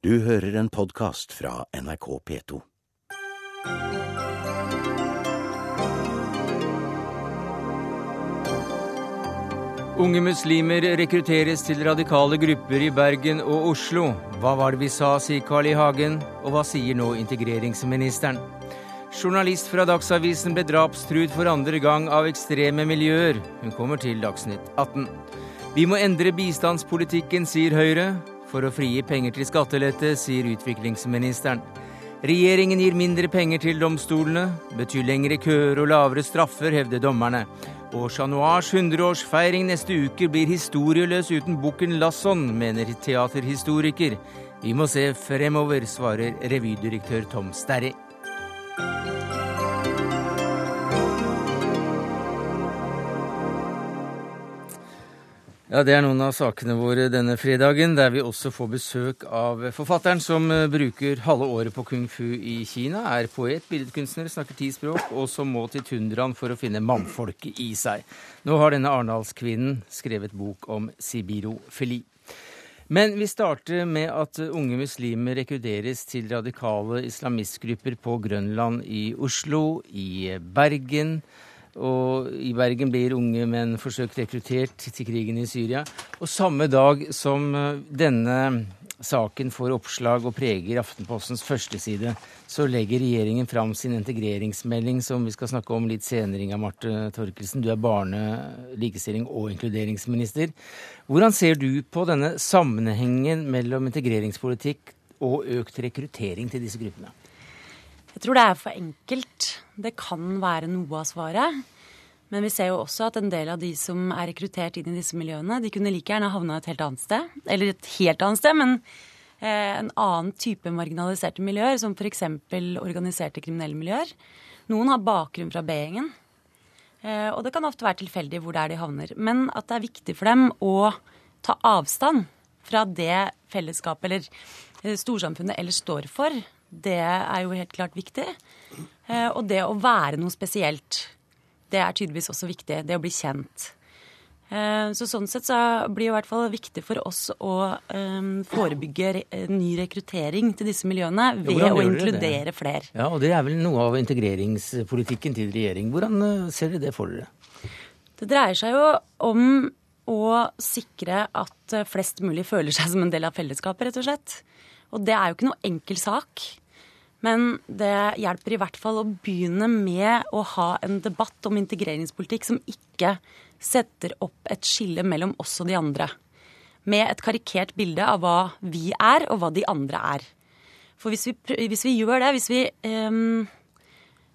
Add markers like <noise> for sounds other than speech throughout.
Du hører en podkast fra NRK P2. Unge muslimer rekrutteres til radikale grupper i Bergen og Oslo. Hva var det vi sa, sier Carl I. Hagen, og hva sier nå integreringsministeren? Journalist fra Dagsavisen ble drapstruet for andre gang av ekstreme miljøer. Hun kommer til Dagsnytt 18. Vi må endre bistandspolitikken, sier Høyre. For å frigi penger til skattelette, sier utviklingsministeren. Regjeringen gir mindre penger til domstolene. Betyr lengre køer og lavere straffer, hevder dommerne. Og Chat Noirs 100-årsfeiring neste uke blir historieløs uten bukken Lasson, mener teaterhistoriker. Vi må se fremover, svarer revydirektør Tom Sterri. Ja, Det er noen av sakene våre denne fredagen, der vi også får besøk av forfatteren som eh, bruker halve året på kung fu i Kina, er poet, billedkunstner, snakker ti språk, og som må til tundraen for å finne mannfolket i seg. Nå har denne arendalskvinnen skrevet bok om sibirofili. Men vi starter med at unge muslimer rekrutteres til radikale islamistgrupper på Grønland i Oslo, i Bergen. Og i Bergen blir unge menn forsøkt rekruttert til krigen i Syria. Og samme dag som eh, denne saken får oppslag og preger Aftenpostens førsteside, så legger regjeringen fram sin integreringsmelding, som vi skal snakke om litt senere, Inga Marte Torkelsen. Du er barne-, likestilling- og inkluderingsminister. Hvordan ser du på denne sammenhengen mellom integreringspolitikk og økt rekruttering til disse gruppene? Jeg tror det er for enkelt. Det kan være noe av svaret. Men vi ser jo også at en del av de som er rekruttert inn i disse miljøene, de kunne like gjerne havna et helt annet sted. Eller et helt annet sted, men eh, en annen type marginaliserte miljøer, som f.eks. organiserte kriminelle miljøer. Noen har bakgrunn fra B-gjengen. Eh, og det kan ofte være tilfeldig hvor det er de havner. Men at det er viktig for dem å ta avstand fra det fellesskapet eller eh, storsamfunnet ellers står for, det er jo helt klart viktig. Eh, og det å være noe spesielt, det er tydeligvis også viktig. Det å bli kjent. Eh, så sånn sett så blir det i hvert fall viktig for oss å um, forebygge ny rekruttering til disse miljøene ved å inkludere flere. Ja, og det er vel noe av integreringspolitikken til regjering. Hvordan ser dere det for dere? Det dreier seg jo om å sikre at flest mulig føler seg som en del av fellesskapet, rett og slett. Og det er jo ikke noe enkel sak. Men det hjelper i hvert fall å begynne med å ha en debatt om integreringspolitikk som ikke setter opp et skille mellom oss og de andre. Med et karikert bilde av hva vi er, og hva de andre er. For hvis vi, hvis vi gjør det, hvis vi um,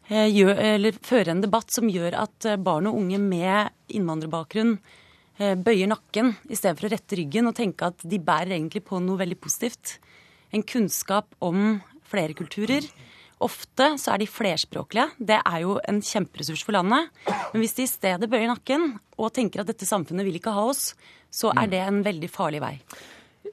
gjør, fører en debatt som gjør at barn og unge med innvandrerbakgrunn bøyer nakken i stedet for å rette ryggen og tenke at de bærer egentlig på noe veldig positivt, en kunnskap om flere kulturer. Ofte så er de flerspråklige. Det er jo en kjemperessurs for landet. Men hvis de i stedet bøyer nakken og tenker at dette samfunnet vil ikke ha oss, så er det en veldig farlig vei.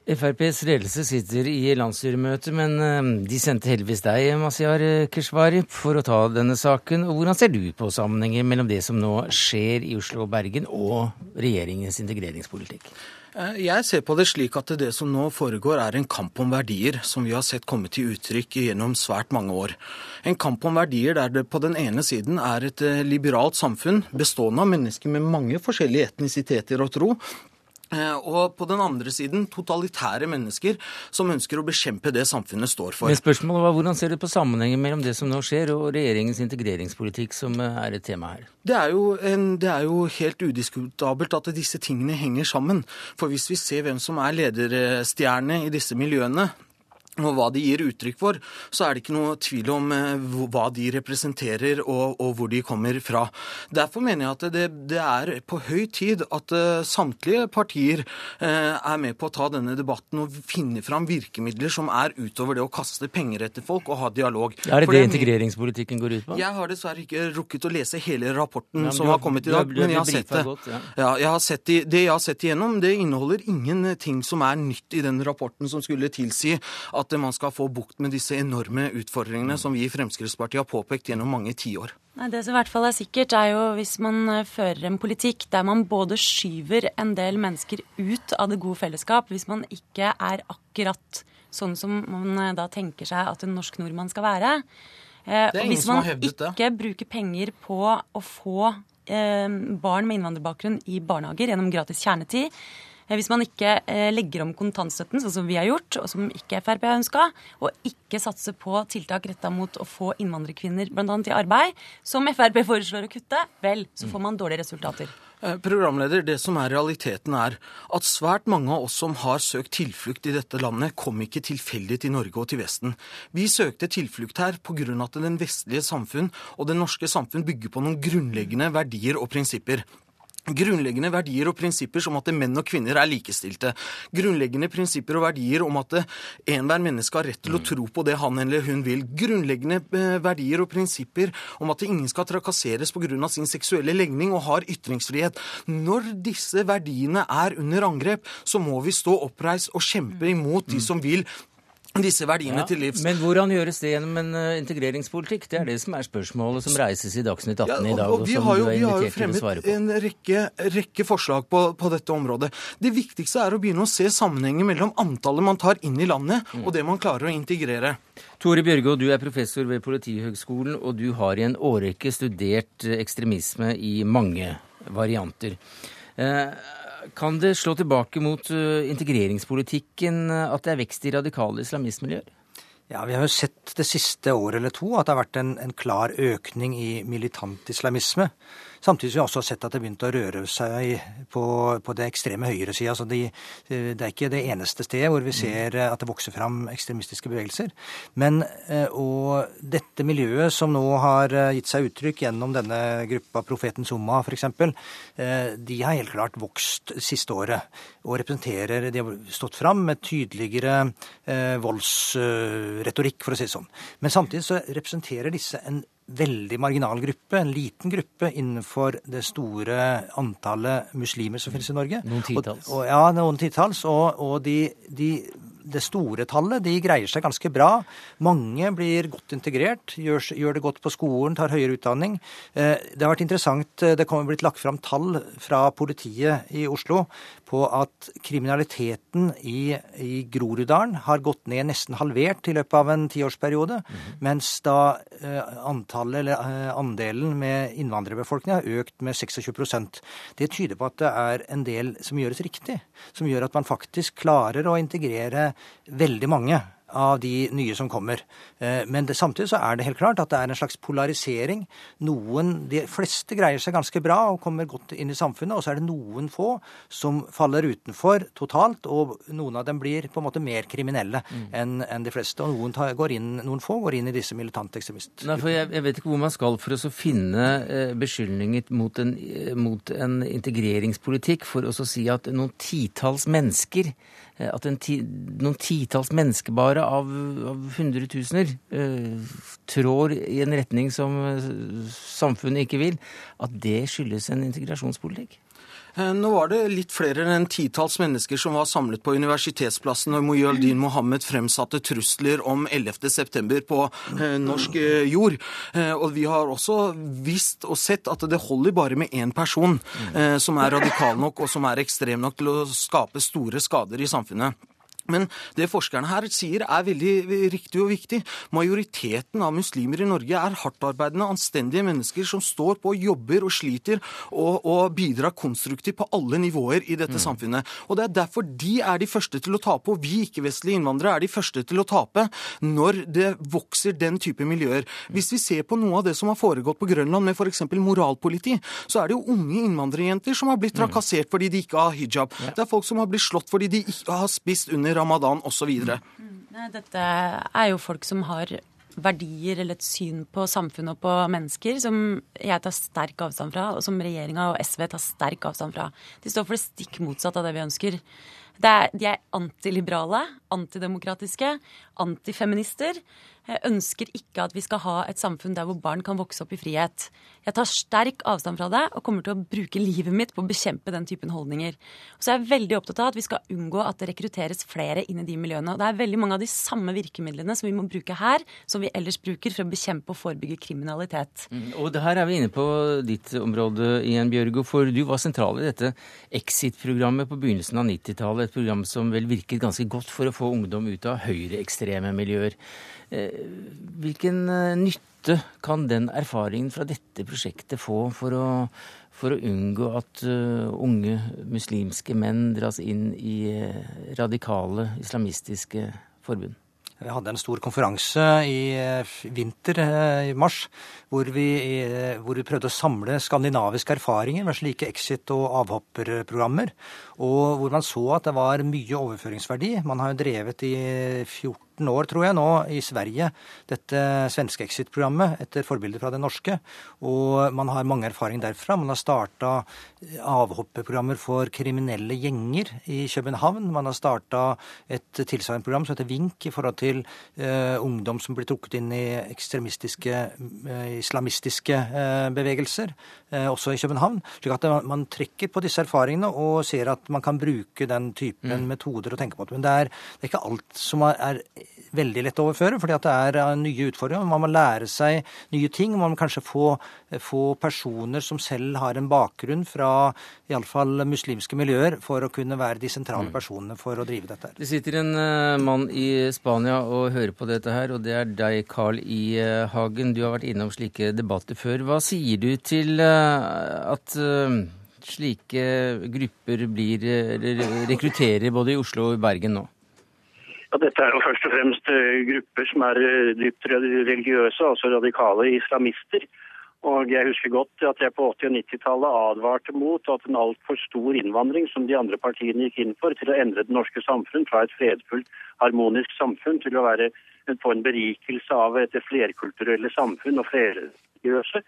FrPs ledelse sitter i landsstyremøte, men eh, de sendte heldigvis deg, Masiar Keshvari, for å ta denne saken. Hvordan ser du på sammenhengen mellom det som nå skjer i Oslo og Bergen, og regjeringens integreringspolitikk? Eh, jeg ser på det slik at det som nå foregår, er en kamp om verdier, som vi har sett komme til uttrykk gjennom svært mange år. En kamp om verdier der det på den ene siden er et eh, liberalt samfunn bestående av mennesker med mange forskjellige etnisiteter og tro, og på den andre siden totalitære mennesker som ønsker å bekjempe det samfunnet står for. Men spørsmålet var Hvordan ser du på sammenhengen mellom det som nå skjer, og regjeringens integreringspolitikk, som eh, er et tema her? Det er, en, det er jo, helt udiskutabelt at disse tingene henger sammen. For hvis vi ser hvem som er lederstjerne i disse miljøene, og hva de gir uttrykk for, så er det ikke noe tvil om eh, hva de representerer og, og hvor de kommer fra. Derfor mener jeg at det, det er på høy tid at uh, samtlige partier uh, er med på å ta denne debatten og finne fram virkemidler som er utover det å kaste penger etter folk og ha dialog. Er det for det integreringspolitikken går ut på? Jeg har dessverre ikke rukket å lese hele rapporten ja, som har, har kommet i dag, men jeg har sett det. Godt, ja. Ja, jeg har sett. Det jeg har sett igjennom, det inneholder ingenting som er nytt i den rapporten som skulle tilsi at at man skal få bukt med disse enorme utfordringene som vi i Fremskrittspartiet har påpekt gjennom mange tiår. Det som i hvert fall er sikkert, er jo hvis man eh, fører en politikk der man både skyver en del mennesker ut av det gode fellesskap, hvis man ikke er akkurat sånn som man da tenker seg at en norsk nordmann skal være. Hevdet det. Hvis man ikke bruker penger på å få eh, barn med innvandrerbakgrunn i barnehager gjennom gratis kjernetid, eh, hvis man ikke eh, legger om kontantstøtten, sånn som vi har gjort, og som ikke Frp har ønska, og ikke satser på tiltak retta mot å få innvandrerkvinner bl.a. i arbeid, som Frp foreslår å kutte, vel, så får man dårlige resultater. Eh, Programleder, det som er realiteten er at svært mange av oss som har søkt tilflukt i dette landet, kom ikke tilfeldig til Norge og til Vesten. Vi søkte tilflukt her pga. at den vestlige samfunn og det norske samfunn bygger på noen grunnleggende verdier og prinsipper. Grunnleggende verdier og prinsipper som at menn og kvinner er likestilte. Grunnleggende prinsipper og verdier om at enhver menneske har rett til å tro på det han eller hun vil. Grunnleggende eh, verdier og prinsipper om at ingen skal trakasseres pga. sin seksuelle legning og har ytringsfrihet. Når disse verdiene er under angrep, så må vi stå oppreist og kjempe imot de som vil disse verdiene Ja, til livs. Men hvordan gjøres det gjennom en eh, integreringspolitikk? Det er det som er spørsmålet som reises i Dagsnytt 18 i dag, og, vi som har jo, vi har jo fremmet en rekke, rekke forslag på, på dette området. Det viktigste er å begynne å se sammenhengen mellom antallet man tar inn i landet, Mm. og det man klarer å integrere. Tore Bjørgaas, du er professor ved Politihøgskolen, og du har i en årrekke studert eh, ekstremisme i mange varianter. Eh, Kan det slå tilbake mot eh, integreringspolitikken eh, at det er vekst i radikale islamistmiljøer? Ja, Vi har jo sett det siste året eller to at det har vært en, en klar økning i militant islamisme. Samtidig som vi også har sett at det har begynt å røre seg på, på det ekstreme høyresida. Altså de, det er ikke det eneste stedet hvor vi ser at det vokser fram ekstremistiske bevegelser. Men eh, og dette miljøet som nå har eh, gitt seg uttrykk gjennom denne gruppa Profeten Summa f.eks., de har helt klart vokst siste året. Og representerer De har stått fram med tydeligere eh, voldsretorikk, for å si det sånn. Men samtidig så representerer disse en veldig marginal gruppe, en liten gruppe innenfor det store antallet muslimer som finnes i Norge. Noen titalls. Og, og, ja, noen titalls. Og, og de, de, det store tallet de greier seg ganske bra. Mange blir godt integrert, gjør, gjør det godt på skolen, tar høyere utdanning. Eh, det har vært interessant, eh, det kommer blitt lagt fram tall fra politiet i Oslo på at kriminaliteten i, i Groruddalen har gått ned nesten halvert i løpet av en tiårsperiode, mens da eh, antallet, eller andelen med innvandrerbefolkning har økt med 26% Det tyder på at det er en del som gjøres riktig, som gjør at man faktisk klarer å integrere veldig mange av de nye som kommer. Eh, Men det, samtidig så er det helt klart at det er en slags polarisering. Noen, De fleste greier seg ganske bra og kommer godt inn i samfunnet, og så er det noen få som faller utenfor totalt, og noen av dem blir på en måte mer kriminelle enn en de fleste. Og noen, tar, går inn, noen få går inn i disse militante ekstremistene. Nei, for jeg, jeg vet ikke hvor man skal for å finne eh, beskyldninger mot en, eh, mot en integreringspolitikk for å si at noen titalls mennesker at en ti, noen titalls mennesker bare av, av hundretusener eh, trår i en retning som eh, samfunnet ikke vil, at det skyldes en integrasjonspolitikk? Eh, Nå var det litt flere enn titalls mennesker som var samlet på Universitetsplassen når Mujaldin Mohammed fremsatte trusler om 11. september på eh, norsk eh, jord. Og vi har også visst og sett at det holder bare med én person som er radikal nok og som er ekstrem nok til å skape store skader i samfunnet. Men det forskerne her sier er veldig riktig og viktig. Majoriteten av muslimer i Norge er hardtarbeidende, anstendige mennesker som står på, jobber og sliter og, og bidrar konstruktivt på alle nivåer i dette samfunnet. Og Det er derfor de er de første til å tape, og vi ikke-vestlige innvandrere er de første til å tape når det vokser den type miljøer. Hvis vi ser på noe av det som har foregått på Grønland med f.eks. moralpoliti, så er det jo unge innvandrerjenter som har blitt trakassert fordi de ikke har hijab. Det er folk som har blitt slått fordi de ikke har spist under ramadan osv. Nei, Dette er jo folk som har verdier eller et syn på samfunnet og på mennesker som jeg tar sterk avstand fra, og som regjeringa og SV tar sterk avstand fra. De står for det stikk motsatte av det vi ønsker. Er, de er antiliberale, antidemokratiske, antifeminister. Jeg ønsker ikke at vi skal ha et samfunn der hvor barn kan vokse opp i frihet. Jeg tar sterk avstand fra det og kommer til å bruke livet mitt på å bekjempe den typen holdninger. Og så er jeg veldig opptatt av at vi skal unngå at det rekrutteres flere inn i de miljøene. Og det er veldig mange av de samme virkemidlene som vi må bruke her, som vi ellers bruker for å bekjempe og forebygge kriminalitet. Og det her er vi inne på ditt område igjen, Bjørgo, for du var sentral i dette Exit-programmet på begynnelsen av 90-tallet. Et program som vel virket ganske godt for å få ungdom ut av høyreekstreme miljøer. Hvilken nytte kan den erfaringen fra dette prosjektet få for å, for å unngå at unge muslimske menn dras inn i radikale islamistiske forbund? Vi hadde en stor konferanse i eh, vinter, eh, i mars, hvor vi, eh, hvor vi, prøvde å samle skandinaviske erfaringer med slike exit- og avhopperprogrammer. Og hvor man så at det var mye overføringsverdi. Man har jo drevet i 14 14 år, tror jeg, nå i Sverige, dette svenske Exit-programmet etter forbilde fra det norske. Og man har mange erfaring derfra. Man har starta avhoppeprogrammer for kriminelle gjenger i København. Man har starta et tilsvarende program som heter Vink i forhold til uh, ungdom som blir trukket inn i ekstremistiske, uh, islamistiske uh, bevegelser, også i København. slik at man trekker på disse erfaringene og ser at man kan bruke den typen mm. metoder å tenke på. Men det er, det er ikke alt som er veldig lett å overføre, fordi at det er eh, nye utfordringer. Man må lære seg nye ting. Man må kanskje få, få personer som selv har en bakgrunn fra iallfall muslimske miljøer, for å kunne være de sentrale mm. personene for å drive dette. Det sitter en uh, mann i Spania og hører på dette her, og det er deg, Carl I. Hagen. Du har vært innom slike debatter før. Hva sier du til at slike grupper blir, rekrutterer både i Oslo og i Bergen nå? Ja, dette er jo først og fremst eh, grupper som er eh, dypt religiøse, altså radikale islamister. Og Jeg husker godt at jeg på 80- og 90-tallet advarte mot at en altfor stor innvandring som de andre partiene gikk inn for, til å endre det norske samfunn fra et fredfullt, harmonisk samfunn til å være, få en berikelse av et flerkulturelle samfunn og flerreligiøse,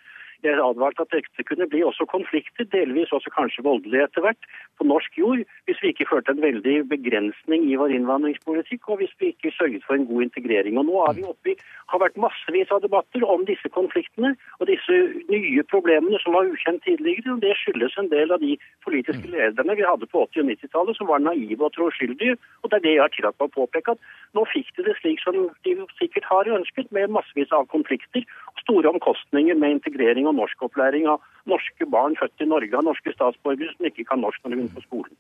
jeg advarte at dette kunne bli også konflikter, delvis også kanskje voldelige etter hvert, på norsk jord, hvis vi ikke førte en veldig begrensning i vår innvandringspolitikk, og hvis vi ikke sørget for en god integrering. Og nå er vi oppe i, har vært massevis av debatter om disse konfliktene og disse nye problemene som var ukjent tidligere. og Det skyldes en del av de politiske lederne vi hadde på 80- og 90-tallet, som var naive og troskyldige. Og det er det jeg har tillatt meg å påpeke, at nå fikk de det slik som de sikkert har ønsket, med massevis av konflikter store omkostninger med integrering og norskopplæring av norske barn født i Norge av norske statsborgere som ikke kan norsk når de begynner på skolen.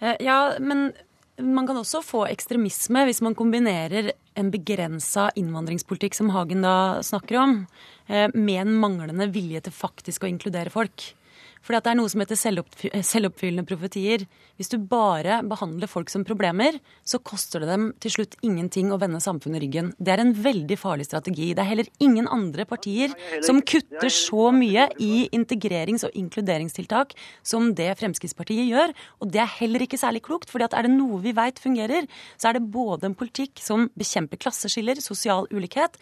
Eh, ja, men man kan også få ekstremisme hvis man kombinerer en begrensa innvandringspolitikk, som Hagen da snakker om, eh, med en manglende vilje til faktisk å inkludere folk. Fordi at det er noe som heter selvoppfyllende profetier. Hvis du bare behandler folk som problemer, så koster det dem til slutt ingenting å vende samfunnet ryggen. Det er en veldig farlig strategi. Det er heller ingen andre partier som kutter så mye i integrerings- og inkluderingstiltak som det Fremskrittspartiet gjør. Og det er heller ikke særlig klokt, fordi at er det noe vi veit fungerer, så er det både en politikk som bekjemper klasseskiller, sosial ulikhet,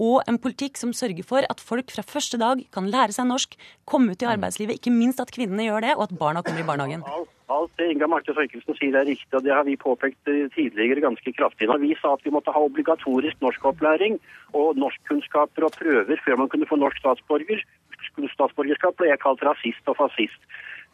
og en politikk som sørger for at folk fra første dag kan lære seg norsk, komme ut i arbeidslivet, ikke minst at kvinnene gjør det, og at barna kommer i barnehagen. Alt det Inga Marte Thorkildsen sier er riktig, og det har vi påpekt tidligere ganske kraftig. Når vi sa at vi måtte ha obligatorisk norskopplæring og norskkunnskaper og prøver før man kunne få norsk statsborger, statsborgerskap, ble jeg kalt rasist og fascist.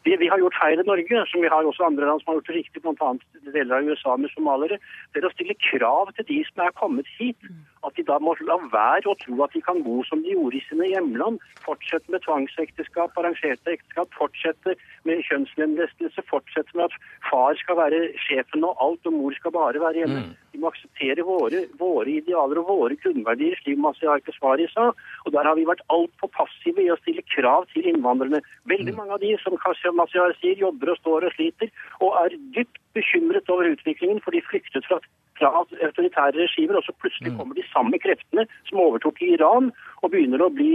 Vi, vi, har gjort feil i Norge, som vi har også andre land som har gjort det riktig, bl.a. deler av USA med somaliere. Det er å stille krav til de som er kommet hit. At de da må la være å tro at de kan bo som de gjorde i sine hjemland. Fortsette med tvangsekteskap, arrangerte ekteskap, fortsette med kjønnslemlestelse, fortsette med at far skal være sjefen og alt, og mor skal bare være hjemme. Mm. De må akseptere våre, våre, idealer og våre grunnverdier, slik Masiar Keshvari sa. Og der har vi vært altfor passive i å stille krav til innvandrerne. Veldig mm. mange av de som Masiar sier, jobber og står og sliter, og er dypt bekymret over utviklingen, for de flyktet fra fra autoritære regimer, og så plutselig mm. kommer de samme kreftene som overtok i Iran, og begynner å bli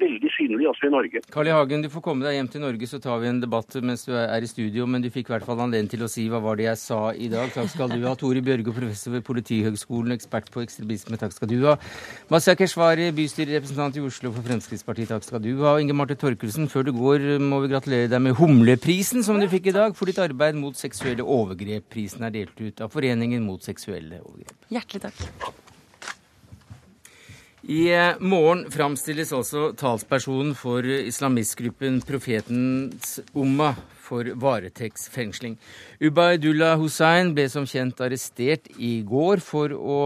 veldig synlige også i Norge. Carl I. Hagen, du får komme deg hjem til Norge, så tar vi en debatt mens du er i studio. Men du fikk i hvert fall anledning til å si hva var det jeg sa i dag. Takk skal du ha. Tore Bjørge, professor ved Politihøgskolen, ekspert på ekstremisme. Takk skal du ha. Masya Keshvari, bystyrerepresentant i Oslo for Fremskrittspartiet. Takk skal du ha. Inge Marte Torkelsen, før du går må vi gratulere deg med Humleprisen som du fikk i dag for ditt arbeid mot seksuelle overgrep. Prisen er delt ut av Foreningen mot seksuelle overgrep. Hjertelig takk. I eh, morgen framstilles også talspersonen for islamistgruppen Profetens Umma for varetektsfengsling. Ubaydullah Hussein ble som kjent arrestert i går for å,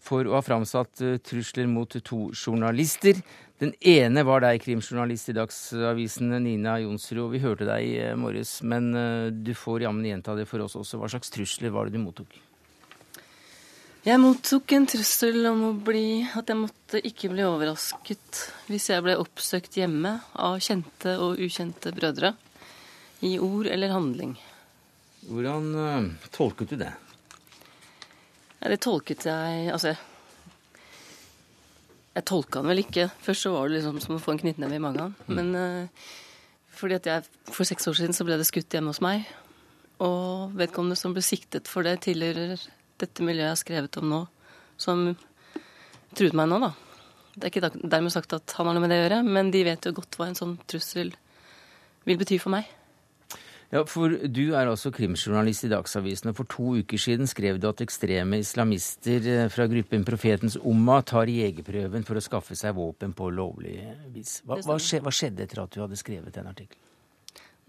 for å ha framsatt eh, trusler mot to journalister. Den ene var deg, krimjournalist i Dagsavisen, Nina Jonsrud. Vi hørte deg i eh, morges, men du får jammen gjenta det for oss også. Hva slags trusler var det du mottok? Jeg mottok en trussel om å bli, at jeg måtte ikke bli overrasket hvis jeg ble oppsøkt hjemme av kjente og ukjente brødre. I ord eller handling. Hvordan uh, tolket du det? Ja, det tolket jeg Altså, jeg tolka den vel ikke. Først så var det liksom som å få en knyttneve i magen. Mm. Men uh, fordi at jeg, for seks år siden så ble det skutt hjemme hos meg. Og vedkommende som ble siktet for det, tilhører dette miljøet jeg har skrevet om nå, som truet meg nå, da. Det er ikke dermed sagt at han har noe med det å gjøre, men de vet jo godt hva en sånn trussel vil bety for meg. Ja, for Du er altså krimjournalist i Dagsavisen, og for to uker siden skrev du at ekstreme islamister eh, fra gruppen Profetens Umma tar jegerprøven for å skaffe seg våpen på lovlig vis. Hva, hva, skjedde, hva skjedde etter at du hadde skrevet den artikkelen?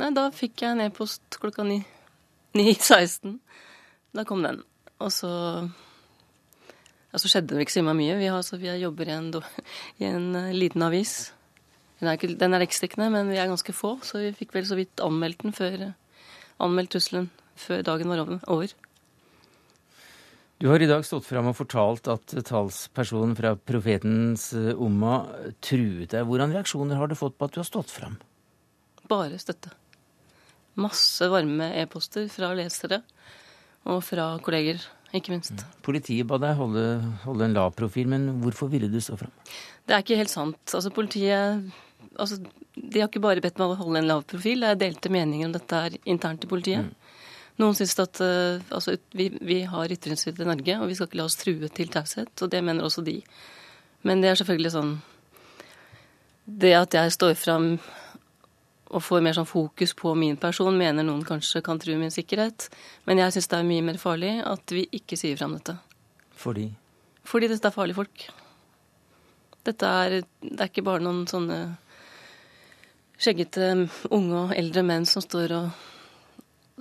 Nei, Da fikk jeg en e-post klokka 9.16. Da kom den. Og så altså skjedde det ikke så mye. Vi, har, vi jobber i en, i en, eh, liten avis den er, ikke, den er riksdekkende, men vi er ganske få, så vi fikk vel så vidt anmeldt den før anmeldt trusselen før dagen var over. Du har i dag stått fram og fortalt at talspersonen fra Profetens omma Umma truet deg. Hvordan reaksjoner har du fått på at du har stått fram? Bare støtte. Masse varme e-poster fra lesere og fra kolleger, ikke minst. Mm. Politiet ba deg holde, holde en lav profil, men hvorfor ville du stå fram? Det er ikke helt sant. Altså, politiet altså, De har ikke bare bedt meg å holde en lav profil, det er delte meninger om dette er internt i politiet. Mm. Noen syns at uh, altså, vi, vi, har ytringsfrihet i Norge, og vi skal ikke la oss true til taushet. Og det mener også de. Men det er selvfølgelig sånn Det at jeg står fram og får mer sånn fokus på min person, mener noen kanskje kan true min sikkerhet. Men jeg syns det er mye mer farlig at vi ikke sier fram dette. Fordi? Fordi dette er farlige folk. Dette er, det er ikke bare noen sånne skjeggete unge og eldre menn som står og,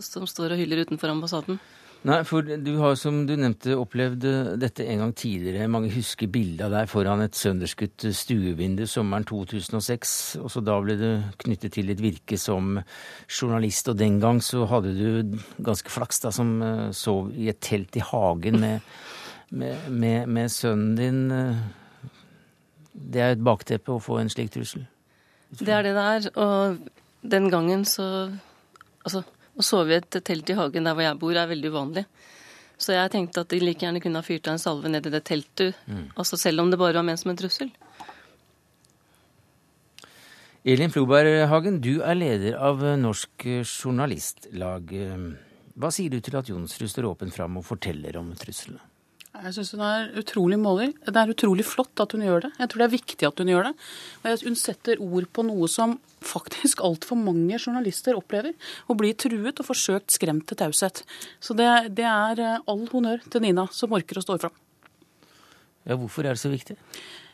som står og hyller utenfor ambassaden. Nei, for du har som du nevnte opplevd dette en gang tidligere. Mange husker bildet av deg foran et sønderskutt stuevindu sommeren 2006. Også da ble du knyttet til et virke som journalist, og den gang så hadde du ganske flaks da, som eh, sov i et telt i hagen med, med, med, med sønnen din. Det er et bakteppe å få en slik trussel? Det er det det er. Og den gangen så Altså, å sove i et telt i hagen der hvor jeg bor, er veldig uvanlig. Så jeg tenkte at de like gjerne kunne ha fyrt av en salve ned i det teltet, mm. altså selv om det bare var ment som en trussel. Elin Floberg Hagen, du er leder av Norsk Journalistlag. Hva sier du til at Jonsrud står åpen fram og forteller om truslene? Jeg syns hun er utrolig måler. Det er utrolig flott at hun gjør det. Jeg tror det er viktig at hun gjør det. Hun setter ord på noe som faktisk altfor mange journalister opplever. Å bli truet og forsøkt skremt til taushet. Så det, det er eh, all honnør til Nina, som orker å stå fram. Ja, hvorfor er det så viktig?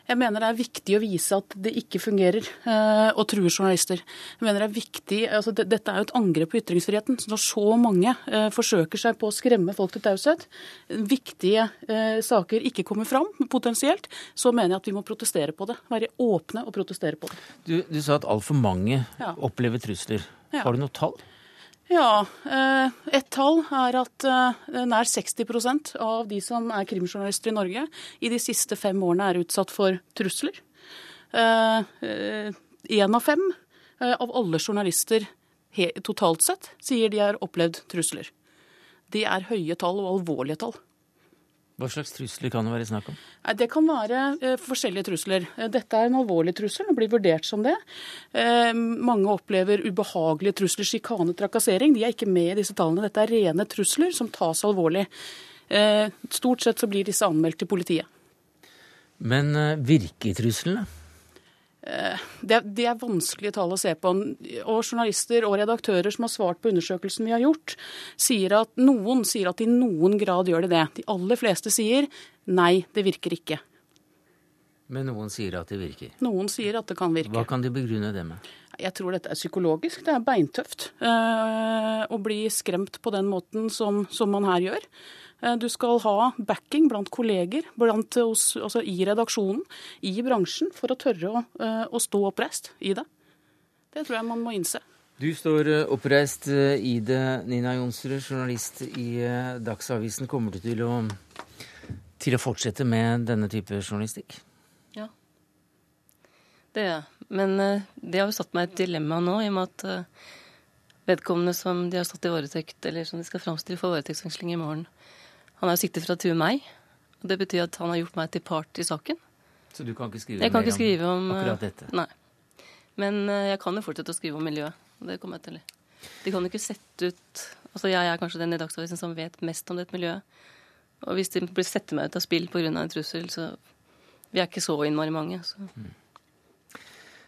Jeg mener det er viktig å vise at det ikke fungerer og å true journalister. Jeg mener det er viktig, altså det, Dette er jo et angrep på ytringsfriheten. så Når så mange uh, forsøker seg på å skremme folk til taushet, viktige uh, saker ikke kommer fram potensielt, så mener jeg at vi må protestere på det. Være åpne og protestere på det. Du, du sa at altfor mange ja. opplever trusler. Ja. Har du noe tall? Ja, eh, et tall er at eh, nær 60% av de som er krimjournalister i Norge, i de siste fem årene er utsatt for trusler. Én eh, av fem av alle journalister totalt sett sier de har opplevd trusler. Det er høye tall og alvorlige tall. Hva slags trusler kan det være snakk om? Det kan være eh, forskjellige trusler. Eh, dette er en alvorlig trussel og blir vurdert som det. Eh, mange opplever ubehagelige trusler, sjikane, trakassering. De er ikke med i disse tallene. Dette er rene trusler som tas alvorlig. Eh, stort sett så blir disse anmeldt til politiet. Men virker truslene? Eh, det, det, er vanskelige tall å se på. Og journalister og redaktører som har svart på undersøkelsen vi har gjort, sier at noen sier at i noen grad gjør det det. De aller fleste sier nei, det virker ikke. Men noen sier at det virker? Noen sier at det kan virke. Hva kan de begrunne det med? Jeg tror dette er psykologisk. Det er beintøft uh, å bli skremt på den måten som, som man her gjør. Eh, du skal ha backing blant kolleger, blant oss, altså i redaksjonen, i bransjen, for å tørre å, eh, å stå oppreist i det. Det tror jeg man må innse. Du står eh, oppreist i det, Nina Jonsrud, journalist i Dagsavisen. Kommer du til å, til å fortsette med denne type journalistikk? Ja, det gjør jeg. Men det har jo satt meg i et dilemma nå, i og med at vedkommende som de har satt i varetekt, eller som de skal framstille for varetektsfengsling i morgen, han er siktet for å true meg. og Det betyr at han har gjort meg til part i saken. Så du kan ikke skrive jeg kan ikke skrive om, akkurat dette? Nei. Men eh, jeg kan jo fortsette å skrive om miljøet. og Det kommer jeg til. De kan jo ikke sette ut Altså jeg er kanskje den i Dagsavisen som vet mest om dette miljøet. Og hvis de blir setter meg ut av spill pga. en trussel, så Vi er ikke så innmari mange. så... Mm.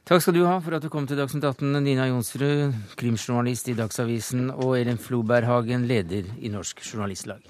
Takk skal du ha for at du kom til Dagsnytt 18, Nina Jonsrud, krimjournalist i Dagsavisen, og Elin Floberghagen, leder i Norsk Journalistlag.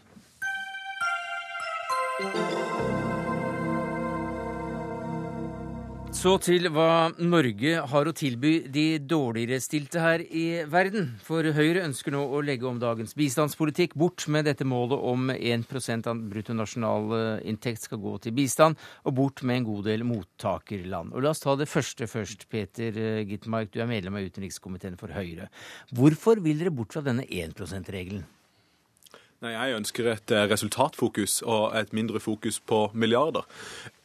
Så til hva Norge har å tilby de dårligere stilte her i verden. For Høyre ønsker nå å legge om dagens bistandspolitikk bort med dette målet om 1% av bruttonasjonalinntekt skal gå til bistand, og bort med en god del mottakerland. Og La oss ta det første først. Peter Gitmark, du er medlem av utenrikskomiteen for Høyre. Hvorfor vil dere bort fra denne 1 %-regelen? Nei, Jeg ønsker et resultatfokus og et mindre fokus på milliarder.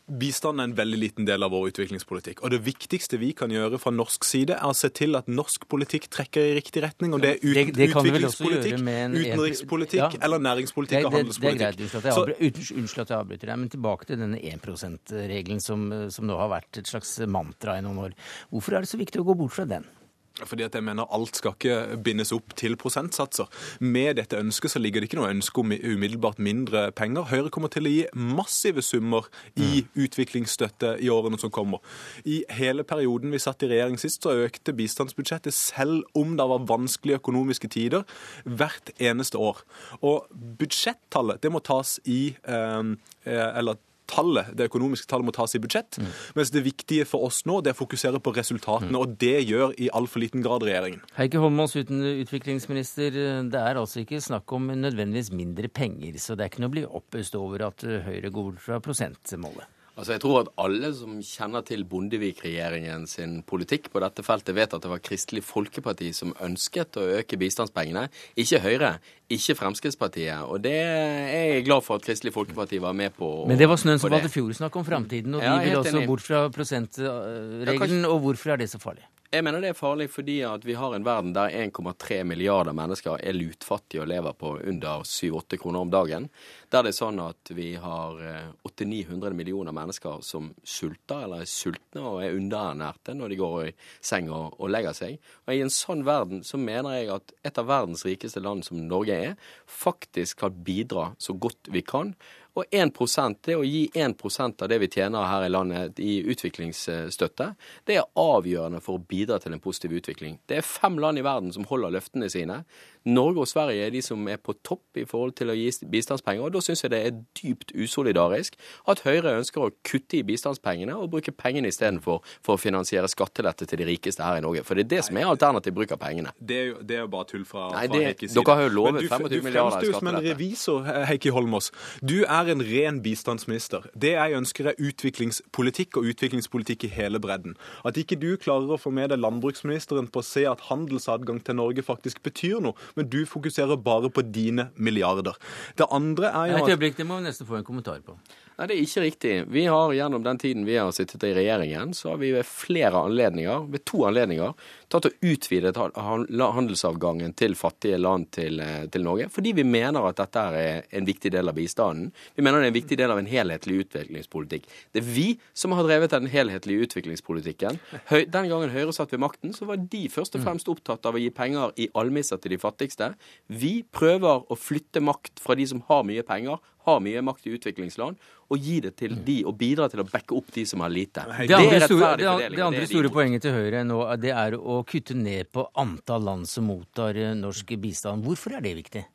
Bistand er en veldig liten del av vår utviklingspolitikk. Og Det viktigste vi kan gjøre fra norsk side, er å se til at norsk politikk trekker i riktig retning. Og det er ut, det, det utviklingspolitikk, en, utenrikspolitikk ja, eller næringspolitikk det, og handelspolitikk. Det, er greit, unnskyld at jeg avbryter deg, men tilbake til denne 1 %-regelen som, som nå har vært et slags mantra i noen år. Hvorfor er det så viktig å gå bort fra den? Fordi at jeg mener Alt skal ikke bindes opp til prosentsatser. Med dette ønsket så ligger det ikke noe ønske om umiddelbart mindre penger. Høyre kommer til å gi massive summer i mm. utviklingsstøtte i årene som kommer. I hele perioden vi satt i regjering sist, så økte bistandsbudsjettet selv om det var vanskelige økonomiske tider, hvert eneste år. Og budsjettallet det må tas i eh, eller tallet, det økonomiske tallet må tas i budsjett. Mm. Mens det viktige for oss nå det er å fokusere på resultatene, mm. og det gjør i altfor liten grad regjeringen. Heikki Holmås, uten utviklingsminister. Det er altså ikke snakk om nødvendigvis mindre penger, så det er ikke noe å bli oppøst over at Høyre går bort fra prosentmålet? Altså jeg tror at alle som kjenner til Bondevik-regjeringen sin politikk på dette feltet, vet at det var Kristelig Folkeparti som ønsket å øke bistandspengene, ikke Høyre, ikke Fremskrittspartiet. Og det er jeg glad for at Kristelig Folkeparti var med på. Men det var snøen som falt i fjor snakk om framtiden, og de ja, vil også enig. bort fra prosentregelen. Og hvorfor er det så farlig? Jeg mener det er farlig fordi at vi har en verden der 1,3 milliarder mennesker er lutfattige og lever på under 7-8 kroner om dagen. Der det er sånn at vi har 800-900 eh, millioner mennesker som sulter eller er sultne og er underernærte når de går i seng og, og legger seg. Og I en sånn verden så mener jeg at et av verdens rikeste land som Norge er, faktisk kan bidra så godt vi kan og 1 det å gi 1% av det vi tjener her i landet i utviklingsstøtte, det er avgjørende for å bidra til en positiv utvikling. Det er fem land i verden som holder løftene sine. Norge og Sverige er de som er på topp i forhold til å gi bistandspenger. og Da syns jeg det er dypt usolidarisk at Høyre ønsker å kutte i bistandspengene og bruke pengene istedenfor for å finansiere skattelette til de rikeste her i Norge. For det er det som er alternativ bruk av pengene. Det er jo, det er jo bare tull fra, Nei, det, fra Heikis side. Dere har jo lovet 25 milliarder i skattelette. Du fremstår jo som en revisor, Heikki Holmås. Du er en ren bistandsminister. Det jeg ønsker, er utviklingspolitikk, og utviklingspolitikk i hele bredden. At ikke du klarer å få med deg landbruksministeren på å se at handelsadgang til Norge faktisk betyr noe, men du fokuserer bare på dine milliarder. Det andre er jo at Et øyeblikk, det må vi nesten få en kommentar på. Nei, det er ikke riktig. Vi har gjennom den tiden vi har sittet i regjeringen, så har vi ved flere anledninger, ved to anledninger, tatt og utvidet handelsavgangen til fattige land til, eh, til, Norge. Fordi vi mener at dette er en viktig del av bistanden. Vi mener det er en viktig del av en helhetlig utviklingspolitikk. Det er vi som har drevet den helhetlige utviklingspolitikken. Den gangen Høyre satt ved makten, så var de først og mm. fremst opptatt av å gi penger i almisser til de fattigste. Vi prøver å flytte makt fra de som har mye penger, har mye makt i utviklingsland, og gi det til de, og bidra til å backe opp de som har lite. Det, andre store, det, det andre store poenget til Høyre nå, det er å kutte ned på antall land som mottar eh, norsk bistand. Hvorfor er det viktig?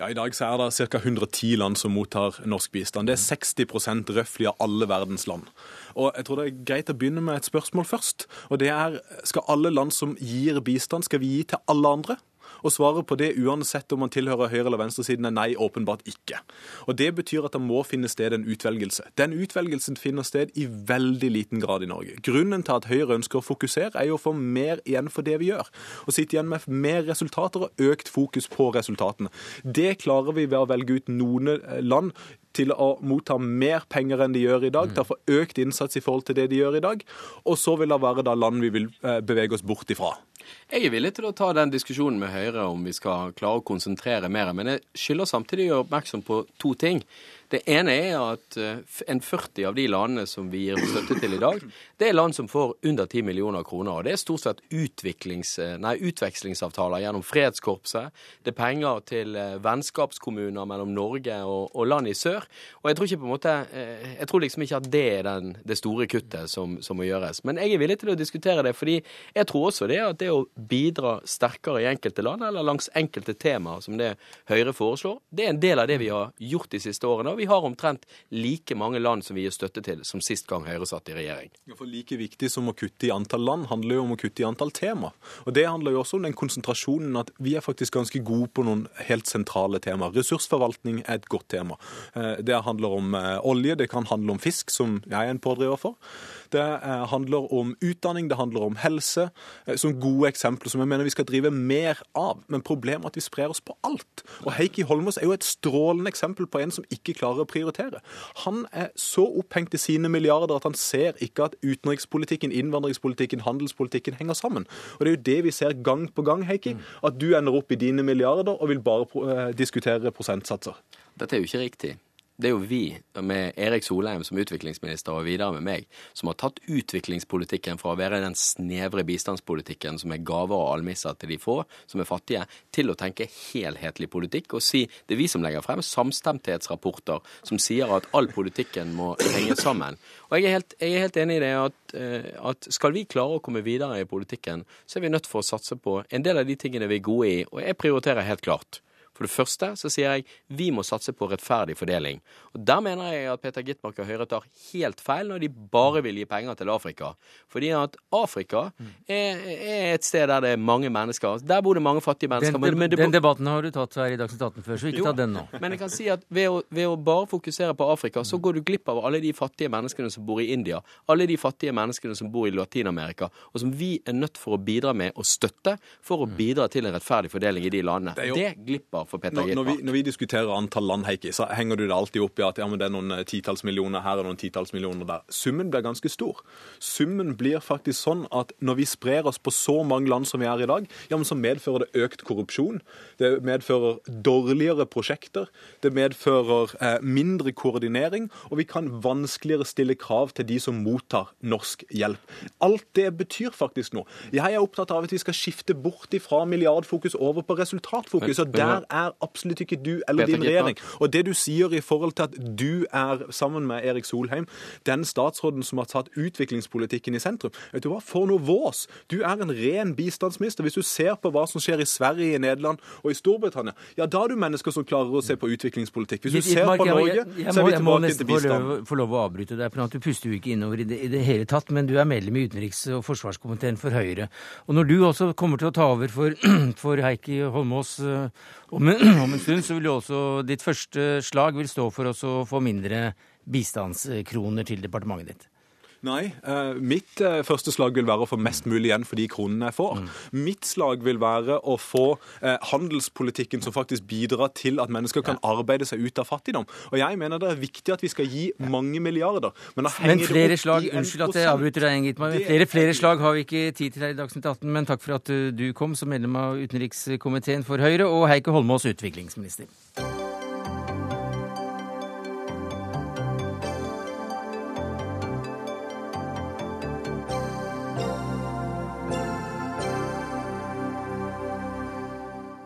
Ja, I dag så er det ca. 110 land som mottar norsk bistand. Det er 60 røftlig av alle verdens land. Og jeg tror det er greit å begynne med et spørsmål først. Og det er skal alle land som gir bistand, skal vi gi til alle andre? Og svaret på det, uansett om man tilhører høyre- eller venstresiden, er nei, åpenbart ikke. Og Det betyr at det må finne sted en utvelgelse. Den utvelgelsen finner sted i veldig liten grad i Norge. Grunnen til at Høyre ønsker å fokusere, er jo å få mer igjen for det vi gjør. Og sitte igjen med mer resultater og økt fokus på resultatene. Det klarer vi ved å velge ut noen land til å motta mer penger enn de gjør i dag, til å få økt innsats i forhold til det de gjør i dag. Og så vil det være da land vi vil eh, bevege oss bort ifra. Jeg er villig til å ta den diskusjonen med Høyre om vi skal klare å konsentrere mer. Men jeg skylder samtidig å gjøre oppmerksom på to ting. Det ene er at eh, en 40 av de landene som vi gir støtte til i dag, det er land som får under 10 millioner kroner. og Det er stort sett eh, nei, utvekslingsavtaler gjennom Fredskorpset. Det er penger til eh, vennskapskommuner mellom Norge og, og, land i sør. Og jeg tror ikke på en måte, jeg tror liksom ikke at det er den, det store kuttet som, som, må gjøres. Men jeg er villig til å diskutere det, fordi jeg tror også det at det å bidra sterkere i enkelte land, eller langs enkelte temaer som det Høyre foreslår, det er en del av det vi har gjort de siste årene. og vi har omtrent like mange land som vi gir støtte til, som sist gang Høyre satt i regjering. Ja, for Like viktig som å kutte i antall land, handler jo om å kutte i antall tema. Og Det handler jo også om den konsentrasjonen at vi er faktisk ganske gode på noen helt sentrale temaer. Ressursforvaltning er et godt tema. Eh, det handler om eh, olje, det kan handle om fisk, som jeg er en pådriver for. Det eh, handler om utdanning, det handler om helse, som gode eksempler som jeg mener vi skal drive mer av. Men problemet er at vi sprer oss på alt. Og Heikki Holmås er jo et strålende eksempel på en som ikke klarer å prioritere. Han er så opphengt i sine milliarder at han ser ikke at utenrikspolitikken, innvandringspolitikken, handelspolitikken henger sammen. Og Det er jo det vi ser gang på gang, Heikki. At du ender opp i dine milliarder og vil bare eh, diskutere prosentsatser. Dette er jo ikke riktig. Det er jo vi, med Erik Solheim som utviklingsminister og videre med meg, som har tatt utviklingspolitikken fra å være den snevre bistandspolitikken som er gaver og almisser til de få, som er fattige, til å tenke helhetlig politikk og si det er vi som legger frem samstemthetsrapporter som sier at all politikken må henge sammen. Og jeg er helt, jeg er helt enig i det at, eh, at, skal vi klare å komme videre i politikken, så er vi nødt for å satse på en del av de tingene vi er gode i, og jeg prioriterer helt klart for det første så sier jeg vi må satse på rettferdig fordeling. Og Der mener jeg at Peter Gitmark og Høyre tar helt feil når de bare vil gi penger til Afrika. Fordi at Afrika er, er et sted der det er mange mennesker. Der bor det mange fattige mennesker. Den, men, men den debatten har du tatt her i Dagsnytt 18 før, så ikke jo, ta den nå. <laughs> Men jeg kan si at ved å, ved å, bare fokusere på Afrika, så går du glipp av alle de fattige menneskene som bor i India, alle de fattige menneskene som bor i Latin-Amerika, og som vi er nødt for å bidra med og støtte for å bidra til en rettferdig fordeling i de landene. Det, det glipper for Peter Gitmark. Når, vi, når vi diskuterer antall land, Heike, så henger du det alltid opp i at ja, det er noen eh, titalls millioner her og noen titalls millioner der. Summen blir ganske stor. Summen blir faktisk sånn at når vi sprer oss på så mange land som vi er i dag, ja, men så medfører det økt korrupsjon. Det medfører dårligere prosjekter. Det medfører eh, mindre koordinering, og vi kan vanskeligere stille krav til de som mottar norsk hjelp. Alt det betyr faktisk noe. Jeg er opptatt av at vi skal skifte bort ifra milliardfokus over på resultatfokus. og der er er absolutt ikke du eller din regjering. Og det du sier i forhold til at du er, sammen med Erik Solheim, den statsråden som har tatt utviklingspolitikken i sentrum Vet du hva, for noe vås! Du er en ren bistandsminister. Hvis du ser på hva som skjer i Sverige, i Nederland og i Storbritannia, ja, da er du mennesker som klarer å se på utviklingspolitikk. Hvis du ser på Norge, så er vi tilbake til bistand. Jeg må få lov å avbryte deg, for du puster jo ikke innover i det, i det hele tatt. Men du er medlem i utenriks- og forsvarskomiteen for Høyre. Og når du også kommer til å ta over for, <clears throat> for Heikki Holmås eh, om <clears throat> om en stund så vil jo også ditt første slag vil stå for å få mindre bistandskroner til departementet ditt. Nei. Eh, mitt eh, første slag vil være å få mest mulig igjen for de kronene jeg får. Mm. Mitt slag vil være å få eh, handelspolitikken som faktisk bidrar til at mennesker kan arbeide seg ut av fattigdom. Og jeg mener det er viktig at vi skal gi mange milliarder. Men, men flere slag Unnskyld at jeg avbryter deg, Gitmar. Flere, flere slag har vi ikke tid til her i Dagsnytt 18, men takk for at du kom som medlem av utenrikskomiteen for Høyre, og Heike Holmås, utviklingsminister.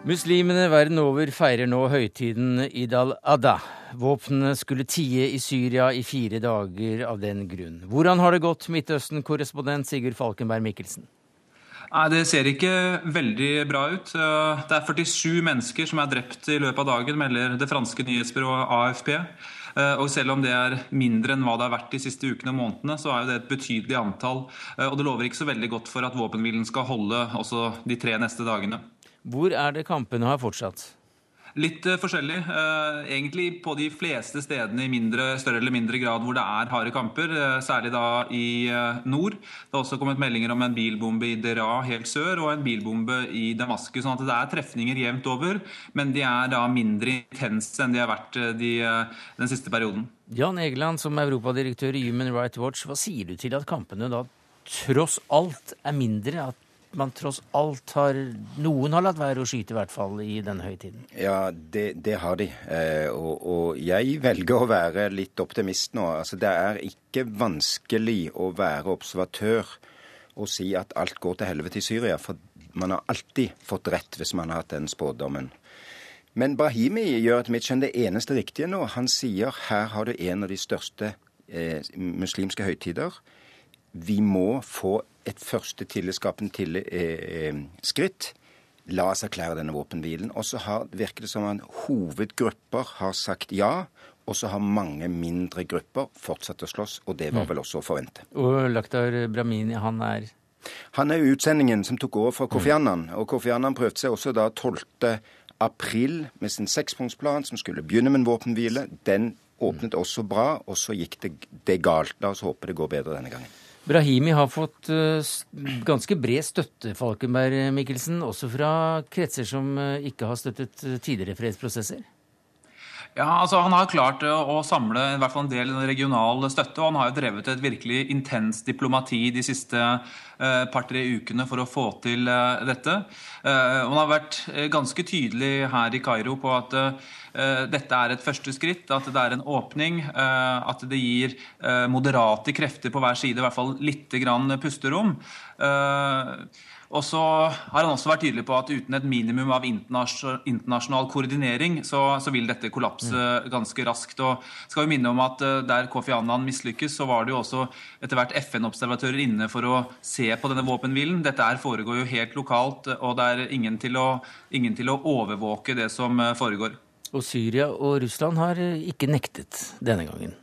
Muslimene verden over feirer nå høytiden Id al-Adha. Våpnene skulle tie i Syria i fire dager av den grunn. Hvordan har det gått, Midtøsten-korrespondent Sigurd Falkenberg Mikkelsen? Nei, Det ser ikke veldig bra ut. Det er 47 mennesker som er drept i løpet av dagen, melder det franske nyhetsbyrået AFP. Og selv om det er mindre enn hva det har vært de siste ukene og månedene, så er det et betydelig antall. Og det lover ikke så veldig godt for at våpenhvilen skal holde også de tre neste dagene. Hvor er det kampene har fortsatt? Litt uh, forskjellig. Uh, egentlig på de fleste stedene i mindre, større eller mindre grad hvor det er harde kamper. Uh, særlig da i nord. Det har også kommet meldinger om en bilbombe i Dera helt sør og en bilbombe i Damaskus. sånn at det er trefninger jevnt over, men de er da mindre intense enn de har vært de, den siste perioden. Jan Egeland, som europadirektør i Human Rights Watch, hva sier du til at kampene da tross alt er mindre? At man tross alt har Noen har latt være å skyte, i hvert fall i denne høytiden? Ja, det, det har de. Eh, og, og, jeg velger å være litt optimist nå. Altså, det er ikke vanskelig å være observatør og si at alt går til helvete i Syria. For man har alltid fått rett hvis man har hatt den spådommen. Men Brahimi gjør etter mitt skjønn det eneste riktige nå. Han sier her har du en av de største eh, muslimske høytider. Vi må få et første tillitsskapende til, eh, eh, skritt. La oss erklære denne våpenhvilen. Og så virker det som at hovedgrupper har sagt ja. Og så har mange mindre grupper fortsatt å slåss, og det var mm. vel også å forvente. Og Lakhdar Brahmini, han er Han er utsendingen som tok over fra Kofi mm. Annan. Og Kofi Annan prøvde seg også da 12. april med sin sekspunktsplan, som skulle begynne med en våpenhvile. Den åpnet mm. også bra, og så gikk det, det galt. La oss håpe det går bedre denne gangen. Brahimi har fått uh, ganske bred støtte, Falkenberg Mikkelsen, også fra kretser som uh, ikke har støttet uh, tidligere fredsprosesser? Ja, altså Han har klart å samle i hvert fall en del regional støtte. og Han har jo drevet et virkelig intenst diplomati de siste eh, par-tre ukene for å få til eh, dette. Eh, han har vært ganske tydelig her i Kairo på at dette er et første skritt, at det er en åpning. At det gir moderate krefter på hver side i hvert fall litt grann pusterom. Og så har han også vært tydelig på at uten et minimum av internasjonal koordinering, så, så vil dette kollapse mm. ganske raskt. Og skal vi minne om at eh, der Kofi Annan mislykkes, så var det jo også etter hvert FN-observatører inne for å se på denne våpenhvilen. Dette her foregår jo helt lokalt, og det er ingen til å, ingen til å overvåke det som eh, foregår. Og Syria og Russland har eh, ikke nektet denne gangen?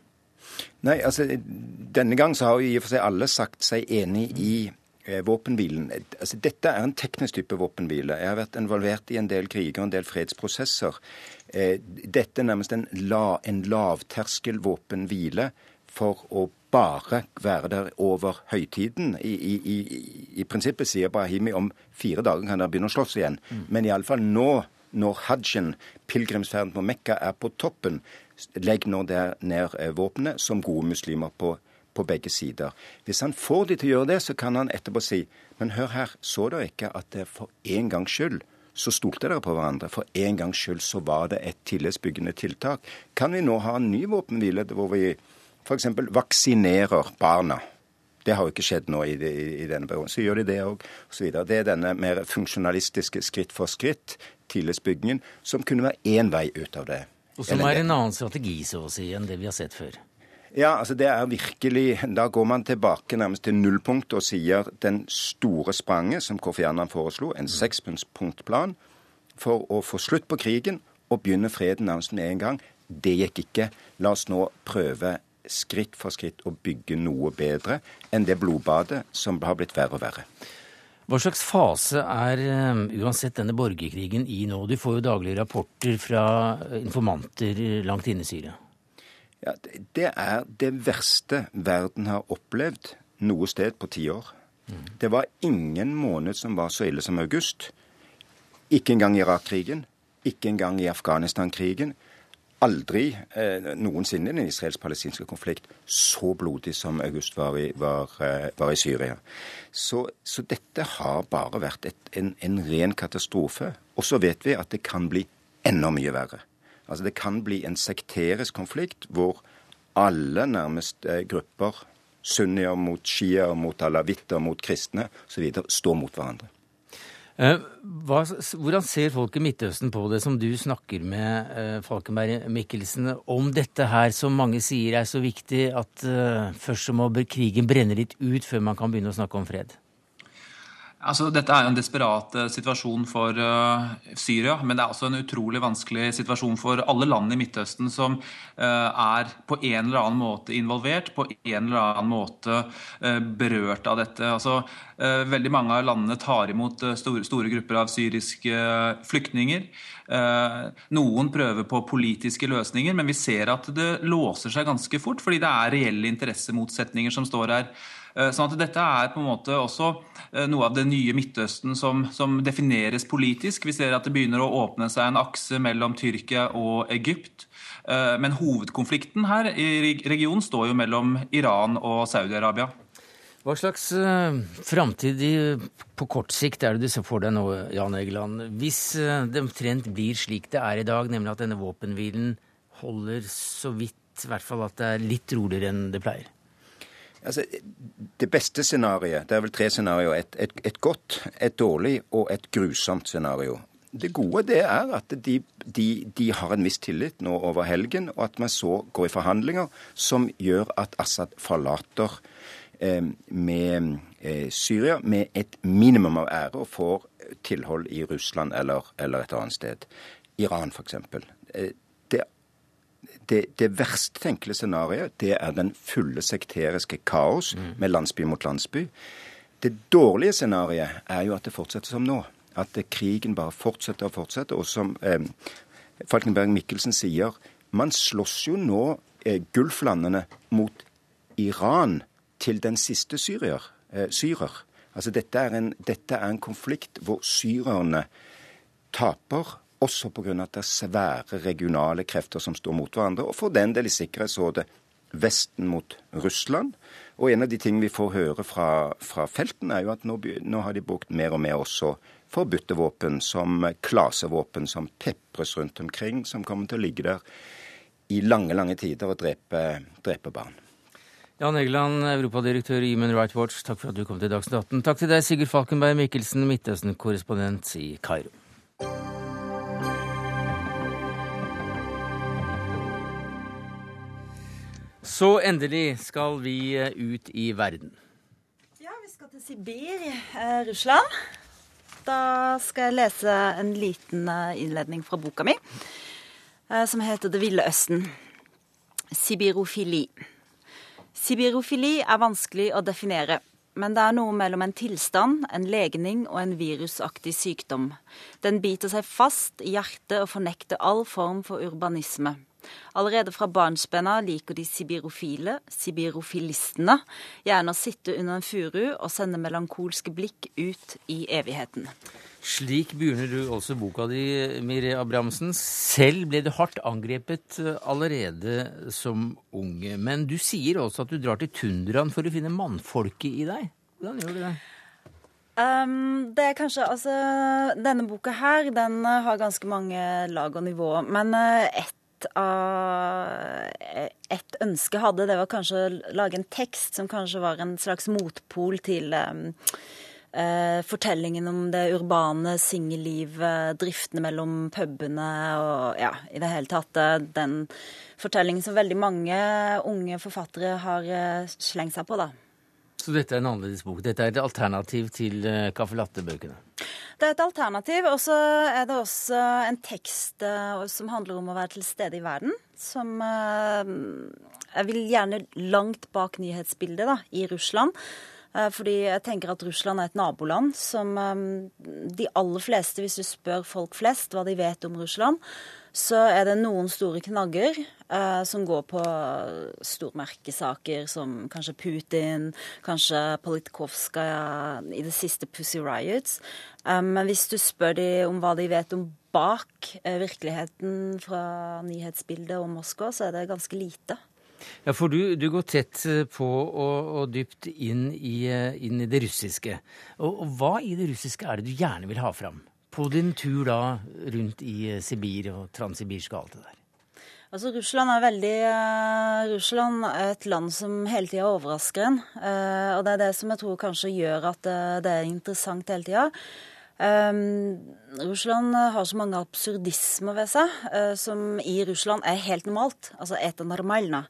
Nei, altså denne gang så har jo i og for seg alle sagt seg enig i Eh, våpenhvilen. Altså, dette er en teknisk type våpenhvile. Jeg har vært involvert i en del kriger og en del fredsprosesser. Eh, dette er nærmest en, la, en lavterskel våpenhvile for å bare være der over høytiden. I, i, i, I, prinsippet sier Brahimi om fire dager kan dere begynne å slåss igjen. Mm. Men iallfall nå, når hajjen, pilegrimsferden på Mekka, er på toppen, legg nå der ned eh, våpenet som gode muslimer på på begge sider. Hvis han får de til å gjøre det, så kan han etterpå si men hør her, så dere ikke at det for en gangs skyld så stolte dere på hverandre. For en gangs skyld så var det et tillitsbyggende tiltak. Kan vi nå ha en ny våpenhvile hvor vi f.eks. vaksinerer barna? Det har jo ikke skjedd nå i, i, i denne perioden. Så gjør de det òg, osv. Det er denne mer funksjonalistiske skritt for skritt, tillitsbyggingen, som kunne være én vei ut av det. Og som er en annen strategi, så å si, enn det vi har sett før. Ja, altså det er virkelig Da går man tilbake nærmest til nullpunkt og sier den store spranget som Kofi Annan foreslo, en sekspunktplan for å få slutt på krigen og begynne freden nærmest med en gang. Det gikk ikke. La oss nå prøve skritt for skritt å bygge noe bedre enn det blodbadet som har blitt verre og verre. Hva slags fase er um, uansett denne borgerkrigen i nå? Du får jo daglige rapporter fra informanter langt inne i Syria. Ja, Det er det verste verden har opplevd noe sted på ti år. Mm. Det var ingen måned som var så ille som august. Ikke engang i Irak-krigen. Ikke engang i Afghanistan-krigen. Aldri eh, noensinne i den israelsk-palestinske konflikt så blodig som august var i, var, eh, var i Syria. Så, så, dette har bare vært et, en, en ren katastrofe. Og så vet vi at det kan bli enda mye verre. Altså Det kan bli en sekterisk konflikt hvor alle nærmest eh, grupper, sunnier mot shiaer, mot alawitter, mot kristne osv., står mot hverandre. Eh, hva, hvordan ser folk i Midtøsten på det, som du snakker med eh, Falkenberg Mikkelsen, om dette her som mange sier er så viktig at først så må krigen brenne litt ut før man kan begynne å snakke om fred? Altså, dette er jo en desperat uh, situasjon for uh, Syria, men det er også en utrolig vanskelig situasjon for alle land i Midtøsten som uh, er på en eller annen måte involvert, på en eller annen måte berørt av dette. Altså, veldig mange av landene tar imot store, store grupper av syriske flyktninger. Noen prøver på politiske løsninger, men vi ser at det låser seg ganske fort, fordi det er reelle interessemotsetninger som står her. Eh, sånn at Dette er på en måte også eh, noe av det nye Midtøsten som, som, defineres politisk. Vi ser at det begynner å åpne seg en akse mellom Tyrkia og Egypt. Eh, men hovedkonflikten her i regionen står jo mellom Iran og Saudi-Arabia. Hva slags framtid på kort sikt er det du ser for deg nå, Jan Egeland? Hvis det omtrent blir slik det er i dag, nemlig at denne våpenhvilen holder så vidt, i hvert fall at det er litt roligere enn det pleier? Altså, det beste scenarioet Det er vel tre scenarioer. Et, et, et, godt, et dårlig og et grusomt scenario. Det gode det er at de, de, de, har en mistillit nå over helgen, og at man så går i forhandlinger som gjør at Assad forlater eh, med eh, Syria med et minimum av ære og får tilhold i Russland eller, eller et annet sted. Iran, f.eks. Det, det verst tenkelige scenarioet det er den fulle sekteriske kaos mm. med landsby mot landsby. Det dårlige scenarioet er jo at det fortsetter som nå. At krigen bare fortsetter og fortsetter. Og som eh, Falkenberg Mikkelsen sier, man slåss jo nå eh, Gulflandene mot Iran til den siste syrier. Eh, syrer. Altså dette er, en, dette er en konflikt hvor syrerne taper også pga. at det er svære regionale krefter som står mot hverandre. Og for den del i Sikkerhetsrådet Vesten mot Russland. Og en av de tingene vi får høre fra, fra felten, er jo at nå, nå, har de brukt mer og mer også forbudte våpen, som klasevåpen, som pepres rundt omkring, som kommer til å ligge der i lange, lange tider og drepe, drepe barn. Jan Egeland, europadirektør i Human Rights Watch, takk for at du kom til Dagsnytt 18. Takk til deg, Sigurd Falkenberg Mikkelsen, Midtøsten-korrespondent i Kairo. Så endelig skal vi eh, ut i verden. Ja, vi skal til Sibir, eh, Russland. Da skal jeg lese en liten eh, innledning fra boka mi, eh, som heter Det ville østen. Sibirofili. Sibirofili er vanskelig å definere. Men det er noe mellom en tilstand, en legning og en virusaktig sykdom. Den biter seg fast i hjertet og fornekter all form for urbanisme. Allerede fra barnsbena liker de sibirofile, sibirofilistene, gjerne å sitte under en furu og sende melankolske blikk ut i evigheten. Slik begynner du også boka di, Miri Abrahamsen. Selv ble du hardt angrepet eh, allerede som unge. Men du sier også at du drar til tundraen for å finne mannfolket i deg. Hvordan gjør du det? Um, det er kanskje Altså, denne boka her, den har ganske mange lag og nivå. Men uh, av et ønske hadde, det var kanskje å lage en tekst som kanskje var en slags motpol til um, uh, fortellingen om det urbane singellivet, driftene mellom pubene og ja, i det hele tatt uh, den fortellingen som veldig mange unge forfattere har slengt seg på, da. Så dette er en annerledes bok. Dette er et alternativ til Caffè Latte-bøkene? Det er et alternativ. Og så er det også en tekst uh, som handler om å være til stede i verden. Som uh, Jeg vil gjerne langt bak nyhetsbildet da, i Russland. Uh, fordi jeg tenker at Russland er et naboland som de aller fleste, hvis du spør folk flest hva de vet om Russland, så er det noen store knagger eh, som går på stormerkesaker som kanskje Putin, kanskje Politkovskaja i det siste Pussy Riots. Eh, men hvis du spør dem om hva de vet om bak eh, virkeligheten fra nyhetsbildet om Moskva, så er det ganske lite. Ja, for du, du går tett eh, på og, og dypt inn i, eh, inn i, det russiske. Og, og hva i det russiske er det du gjerne vil ha fram? På din tur da rundt i eh, Sibir og transsibirsk og alt det der? Altså, Russland er veldig uh, Russland er et land som hele tida overrasker en. Uh, og det er det som jeg tror kanskje gjør at uh, det er interessant hele tida. Um, Russland har så mange absurdismer ved seg som i Russland er helt normalt. Altså etter normalna.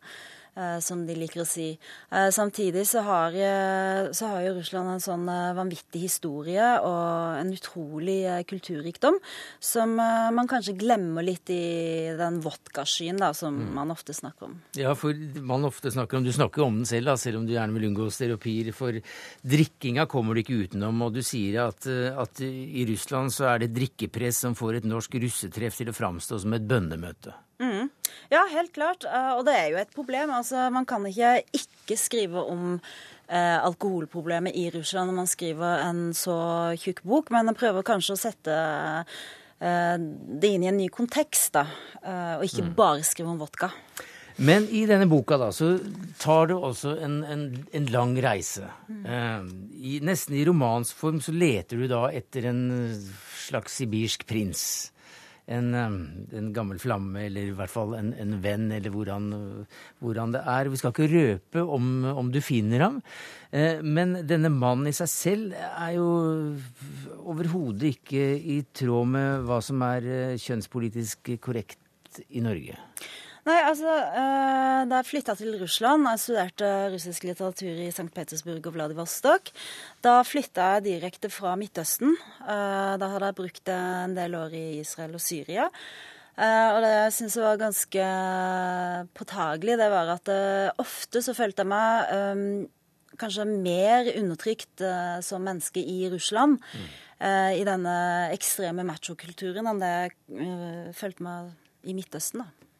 Eh, som de liker å si. Eh, samtidig så har, eh, så har, jo Russland en sånn vanvittig historie og en utrolig kulturrikdom som man kanskje glemmer litt i den vodkaskyen da, som mm. man ofte snakker om. Ja, for man ofte snakker om, Du snakker om den selv, da, selv om du gjerne vil unngå stereopier. For drikkinga kommer du ikke utenom. Og du sier at, at i Russland så er det drikkepress som får et norsk russetreff til å framstå som et bønnemøte. Mm. Ja, helt klart. Eh, og det er jo et problem. Altså, man kan ikke ikke skrive om eh, alkoholproblemet i Russland når man skriver en så tjukk bok, men man prøver kanskje å sette eh, det inn i en ny kontekst, da. Eh, og ikke mm. bare skrive om vodka. Men i denne boka da, så tar du også en, en, en lang reise. Mm. Eh, i, nesten i romansform så leter du da etter en slags sibirsk prins en, en, gammel flamme, eller i hvert fall en, en venn, eller hvordan, hvordan, det er. Vi skal ikke røpe om, om du finner ham. Eh, men denne mannen i seg selv er jo overhodet ikke i tråd med hva som er eh, kjønnspolitisk korrekt i Norge. Nei, altså, uh, Da jeg flytta til Russland og studerte russisk litteratur i St. Petersburg og Vladivostok, da flytta jeg direkte fra Midtøsten. Uh, da hadde jeg brukt en del år i Israel og Syria. Uh, og det jeg syns var ganske påtagelig, det var at ofte så følte jeg meg kanskje mer undertrykt som menneske i Russland. Mm. I denne ekstreme machokulturen enn det jeg følte meg i Midtøsten. da.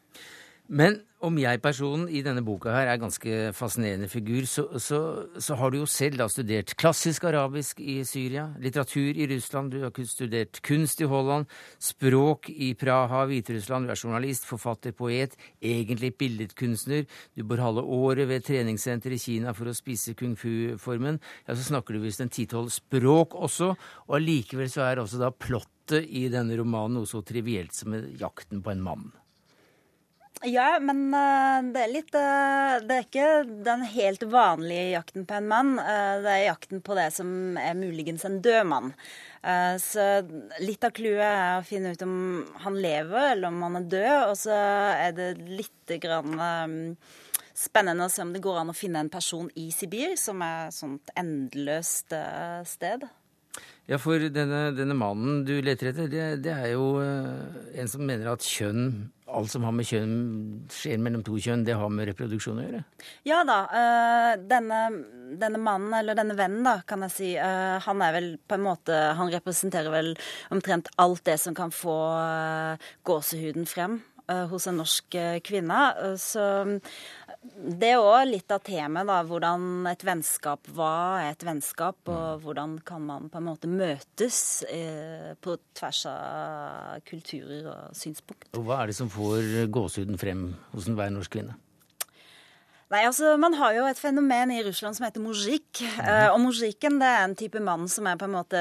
Men om jeg-personen i denne boka her er ganske fascinerende figur, så, så, så, har du jo selv da studert klassisk arabisk i Syria, litteratur i Russland, du har studert kunst i Holland, språk i Praha, Hviterussland, du er journalist, forfatter, poet, egentlig billedkunstner, du bor halve året ved et treningssenter i Kina for å spise kung fu-formen, ja, så snakker du visst en titolv språk også, og allikevel så er også da plottet i denne romanen noe så trivielt som jakten på en mann. Ja, men uh, det er litt uh, Det er ikke den helt vanlige jakten på en mann. Uh, det er jakten på det som er muligens en død mann. så litt av clouet er å finne ut om han lever, eller om han er død. Og så er det litt grann spennende å se om det går an å finne en person i Sibir, som er et sånt endeløst sted. Ja, for denne, denne, mannen du leter etter, det, det er jo en som mener at kjønn alt som har med kjønn skjer mellom to kjønn, det har med reproduksjon å gjøre? Ja da. Uh, denne, denne, mannen, eller denne vennen, da, kan jeg si, uh, han er vel på en måte Han representerer vel omtrent alt det som kan få uh, gåsehuden frem hos en norsk kvinne. Så det er òg litt av temaet, da. Hvordan et vennskap var et vennskap, og mm. hvordan kan man på en måte møtes eh, på tvers av kulturer og synspunkt. Og Hva er det som får gåsehuden frem hos enhver norsk kvinne? Nei, altså Man har jo et fenomen i Russland som heter mojik. Mm. Uh, og mozjiken det er en type mann som er på en måte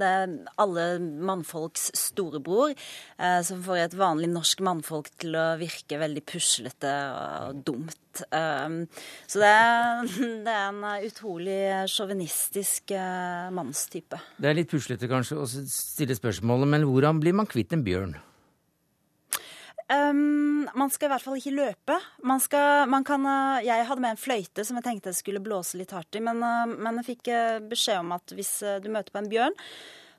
det er alle mannfolks storebror. Uh, som får et vanlig norsk mannfolk til å virke veldig puslete og dumt. Uh, så det er, <laughs> det er, en utrolig sjåvinistisk mannstype. Det er litt puslete kanskje å stille spørsmålet, men hvordan blir man kvitt en bjørn? Um, man skal i hvert fall ikke løpe. Man skal, man kan, uh, jeg hadde med en fløyte som jeg tenkte jeg skulle blåse litt hardt i, men, uh, men jeg fikk uh, beskjed om at hvis du møter på en bjørn,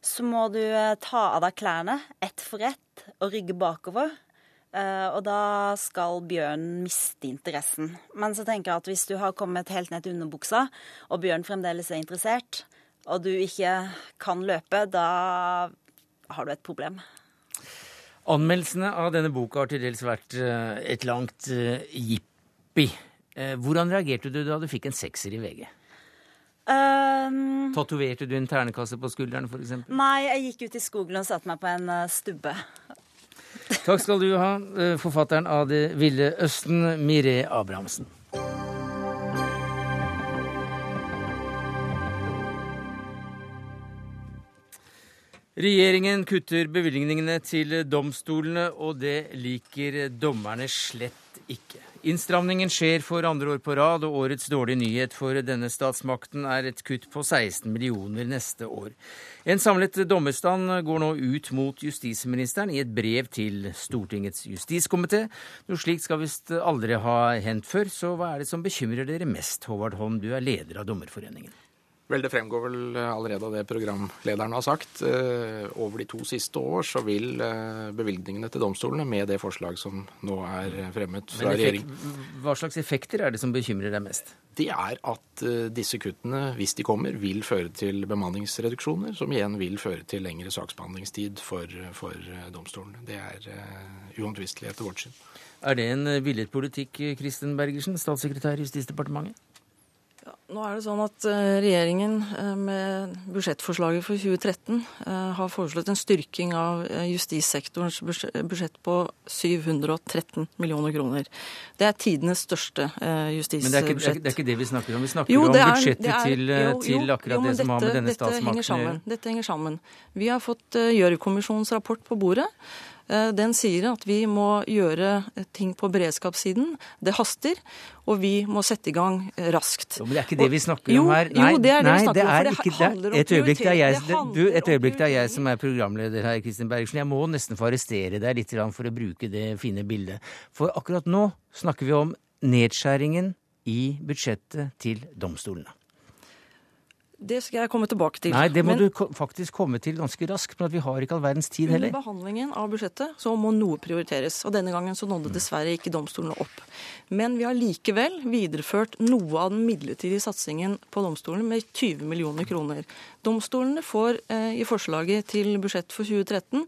så må du ta av deg klærne ett for ett og rygge bakover. og da skal bjørnen miste interessen. Men så tenker jeg at hvis du har kommet helt ned til underbuksa, og bjørnen fremdeles er interessert, og du ikke kan løpe, da har du et problem. Anmeldelsene av denne boka har til dels vært eh, et langt uh, jippi. Uh, hvordan reagerte du da du fikk en sekser i VG? Um, Tatoverte du en ternekasse på skulderen f.eks.? Nei, jeg gikk ut i skogen og satte meg på en stubbe. Takk skal du ha, forfatteren av Det ville Østen, Miré Abrahamsen. Regjeringen kutter bevilgningene til domstolene, og det liker dommerne slett ikke. Innstramningen skjer for andre år på rad, og årets dårlige nyhet for denne statsmakten er et kutt på 16 millioner neste år. En samlet dommerstand går nå ut mot justisministeren i et brev til Stortingets justiskomité. Noe slikt skal visst aldri ha hendt før, så hva er det som bekymrer dere mest, Håvard Holm, du er leder av Dommerforeningen? Vel, Det fremgår vel allerede av det programlederen har sagt. Eh, over de to siste år så vil eh, bevilgningene til domstolene med det forslag som nå er fremmet fra regjeringen Hva slags effekter er det som bekymrer deg mest? Det er at eh, disse kuttene, hvis de kommer, vil føre til bemanningsreduksjoner, som igjen vil føre til lengre saksbehandlingstid for, for domstolene. Det er uomtvistelig etter vårt syn. Er det en villet politikk, Kristen Bergersen, statssekretær i Justisdepartementet? Nå er det sånn at eh, Regjeringen eh, med budsjettforslaget for 2013 eh, har foreslått en styrking av justissektorens budsjett på 713 millioner kroner. Det er tidenes største justisbudsjett. Men det er, ikke, det er, ikke, det vi snakker om. Vi snakker jo, om budsjettet er, til, jo, jo, til, akkurat det som dette, har med denne statsmakten å gjøre. Dette henger sammen. Vi har fått Gjørv-kommisjonens rapport på bordet. Eh, den sier at vi må gjøre ting på beredskapssiden. Det haster, og vi må sette i gang eh, raskt. Jo, men det er ikke det vi snakker om her. Nei, jo, det er det nei, vi snakker om. For det handler om et øyeblikk, det er jeg, du, et øyeblikk, det er jeg som er programleder her, Kristin Bergersen. Jeg må nesten få arrestere deg litt for å bruke det fine bildet. For akkurat nå snakker vi om nedskjæringen i budsjettet til domstolene. Det skal jeg komme tilbake til. Nei, det må men, du faktisk komme til ganske raskt, for vi har ikke all verdens tid heller. Under behandlingen av budsjettet så må noe prioriteres, og denne gangen så nådde dessverre ikke domstolene opp. Men vi har likevel videreført noe av den midlertidige satsingen på domstolene med 20 millioner kroner. Domstolene får eh, i forslaget til budsjett for 2013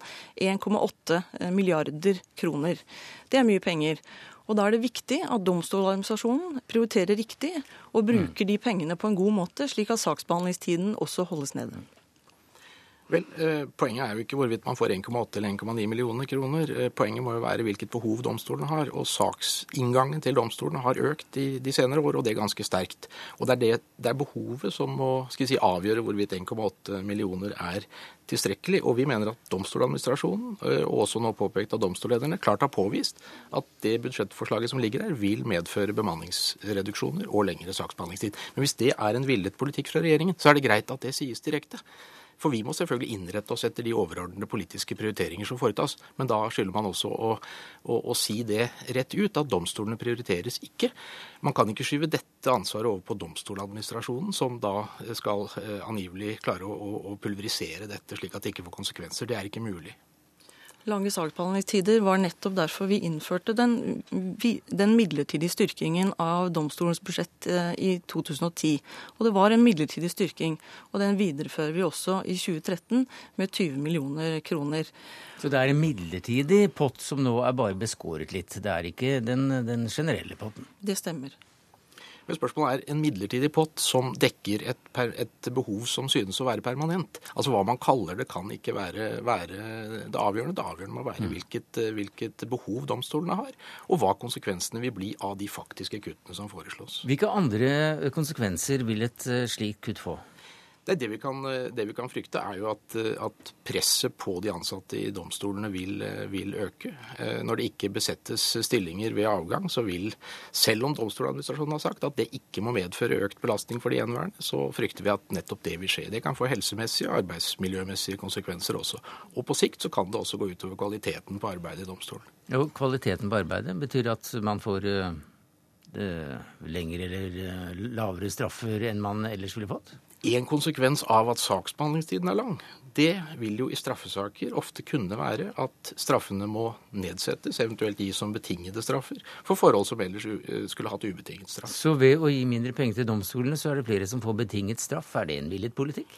1,8 eh, milliarder kroner. Det er mye penger. Og Da er det viktig at Domstoladministrasjonen prioriterer riktig og bruker de pengene på en god måte, slik at saksbehandlingstiden også holdes nede. Vel, eh, Poenget er jo ikke hvorvidt man får 1,8 eller 1,9 millioner kroner. Eh, poenget må jo være hvilket behov domstolene har. Og saksinngangen til domstolene har økt de, de senere år, og det er ganske sterkt. Og det er, det, det er behovet som må si, avgjøre hvorvidt 1,8 millioner er tilstrekkelig. Og vi mener at Domstoladministrasjonen, eh, og også nå påpekt av domstollederne, klart har påvist at det budsjettforslaget som ligger der, vil medføre bemanningsreduksjoner og lengre saksbehandlingstid. Men hvis det er en villet politikk fra regjeringen, så er det greit at det sies direkte. For vi må selvfølgelig innrette oss etter de overordnede politiske prioriteringer som foretas. Men da skylder man også å, å, å, si det rett ut, at domstolene prioriteres ikke. Man kan ikke skyve dette ansvaret over på domstoladministrasjonen, som da skal eh, angivelig klare å, å pulverisere dette slik at det ikke får konsekvenser. Det er ikke mulig. Lange saksbehandlingstider var nettopp derfor vi innførte den, den, midlertidige styrkingen av domstolens budsjett eh, i 2010. Og det var en midlertidig styrking, og den viderefører vi også i 2013 med 20 millioner kroner. Så det er en midlertidig pott som nå er bare beskåret litt? Det er ikke den, den generelle potten? Det stemmer. Men spørsmålet er en midlertidig pott som dekker et, et, behov som synes å være permanent. Altså Hva man kaller det, kan ikke være, være det avgjørende. Det avgjørende må være mm. hvilket, hvilket, behov domstolene har, og hva konsekvensene vil bli av de faktiske kuttene som foreslås. Hvilke andre konsekvenser vil et eh, slikt kutt få? Det, vi kan, det, vi kan, frykte, er jo at, at, presset på de ansatte i domstolene vil, vil, øke. Eh, når det ikke besettes stillinger ved avgang, så vil, selv om domstoladministrasjonen har sagt at det ikke må medføre økt belastning for de gjenværende, så frykter vi at nettopp det vil skje. Det kan få helsemessige og arbeidsmiljømessige konsekvenser også. Og på sikt så kan det også gå utover kvaliteten på arbeidet i domstolen. Jo, kvaliteten på arbeidet betyr at man får uh, lengre eller lavere straffer enn man ellers ville fått? En konsekvens av at saksbehandlingstiden er lang, det vil jo i straffesaker ofte kunne være at straffene må nedsettes, eventuelt gis som betingede straffer, for forhold som ellers skulle hatt ubetinget straff. Så ved å gi mindre penger til domstolene, så er det flere som får betinget straff? Er det en villet politikk?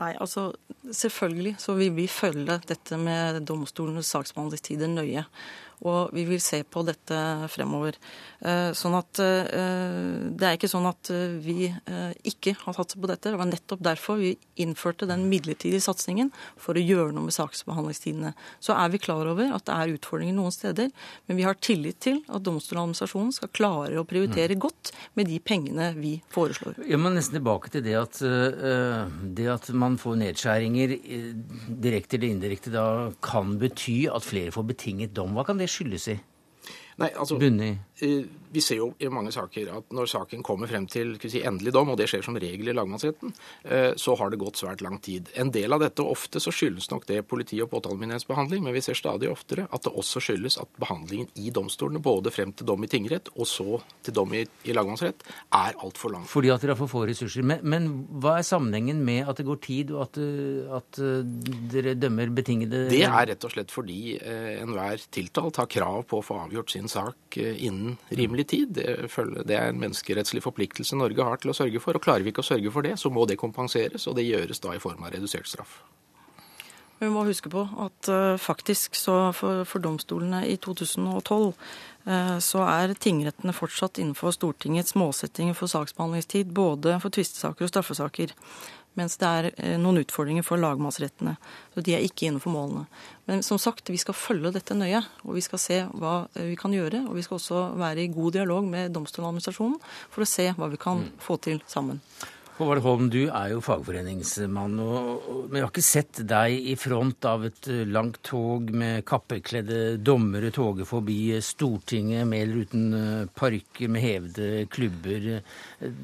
Nei, altså selvfølgelig så vil vi følge dette med domstolenes saksbehandlingstider nøye. Og vi vil se på dette fremover. Eh, sånn at eh, Det er ikke sånn at eh, vi ikke har satset på dette. Det var nettopp derfor vi innførte den midlertidige satsingen, for å gjøre noe med saksbehandlingstidene. Så er vi klar over at det er utfordringer noen steder, men vi har tillit til at Domstoladministrasjonen skal klare å prioritere mm. godt med de pengene vi foreslår. Jeg må nesten tilbake til det at, det at man får nedskjæringer direkte eller indirekte da kan bety at flere får betinget dom. Hva kan det skyldes i? Nei, altså, Bunni? eh, vi ser jo i mange saker at når saken kommer frem til si, endelig dom, og det skjer som regel i lagmannsretten, eh, så har det gått svært lang tid. En del av dette, og ofte så skyldes nok det politi- og påtalemyndighetsbehandling, men vi ser stadig oftere at det også skyldes at behandlingen i domstolene, både frem til dom i tingrett og så til dom i, i lagmannsrett, er altfor lang. Fordi at dere har for få ressurser. Men, men, hva er sammenhengen med at det går tid, og at, at dere dømmer betingede Det er rett og slett fordi eh, enhver tiltalt har krav på å få avgjort sin sak eh, innen rimelig tid. Det er en menneskerettslig forpliktelse Norge har til å sørge for. og Klarer vi ikke å sørge for det, så må det kompenseres, og det gjøres da i form av redusert straff. Vi må huske på at uh, faktisk så for, for, domstolene i 2012 uh, så er tingrettene fortsatt innenfor Stortingets målsettinger for saksbehandlingstid, både for tvistesaker og straffesaker. Mens det er uh, noen utfordringer for lagmannsrettene. Så de er ikke innenfor målene. Men som sagt, vi skal følge dette nøye, og vi skal se hva vi kan gjøre. Og vi skal også være i god dialog med Domstoladministrasjonen for å se hva vi kan mm. få til sammen. Håvard Holm, du er jo fagforeningsmann, men jeg har ikke sett deg i front av et eh, langt tog med kappekledde dommere toget forbi Stortinget med eller uten eh, parykker med hevede klubber. Eh,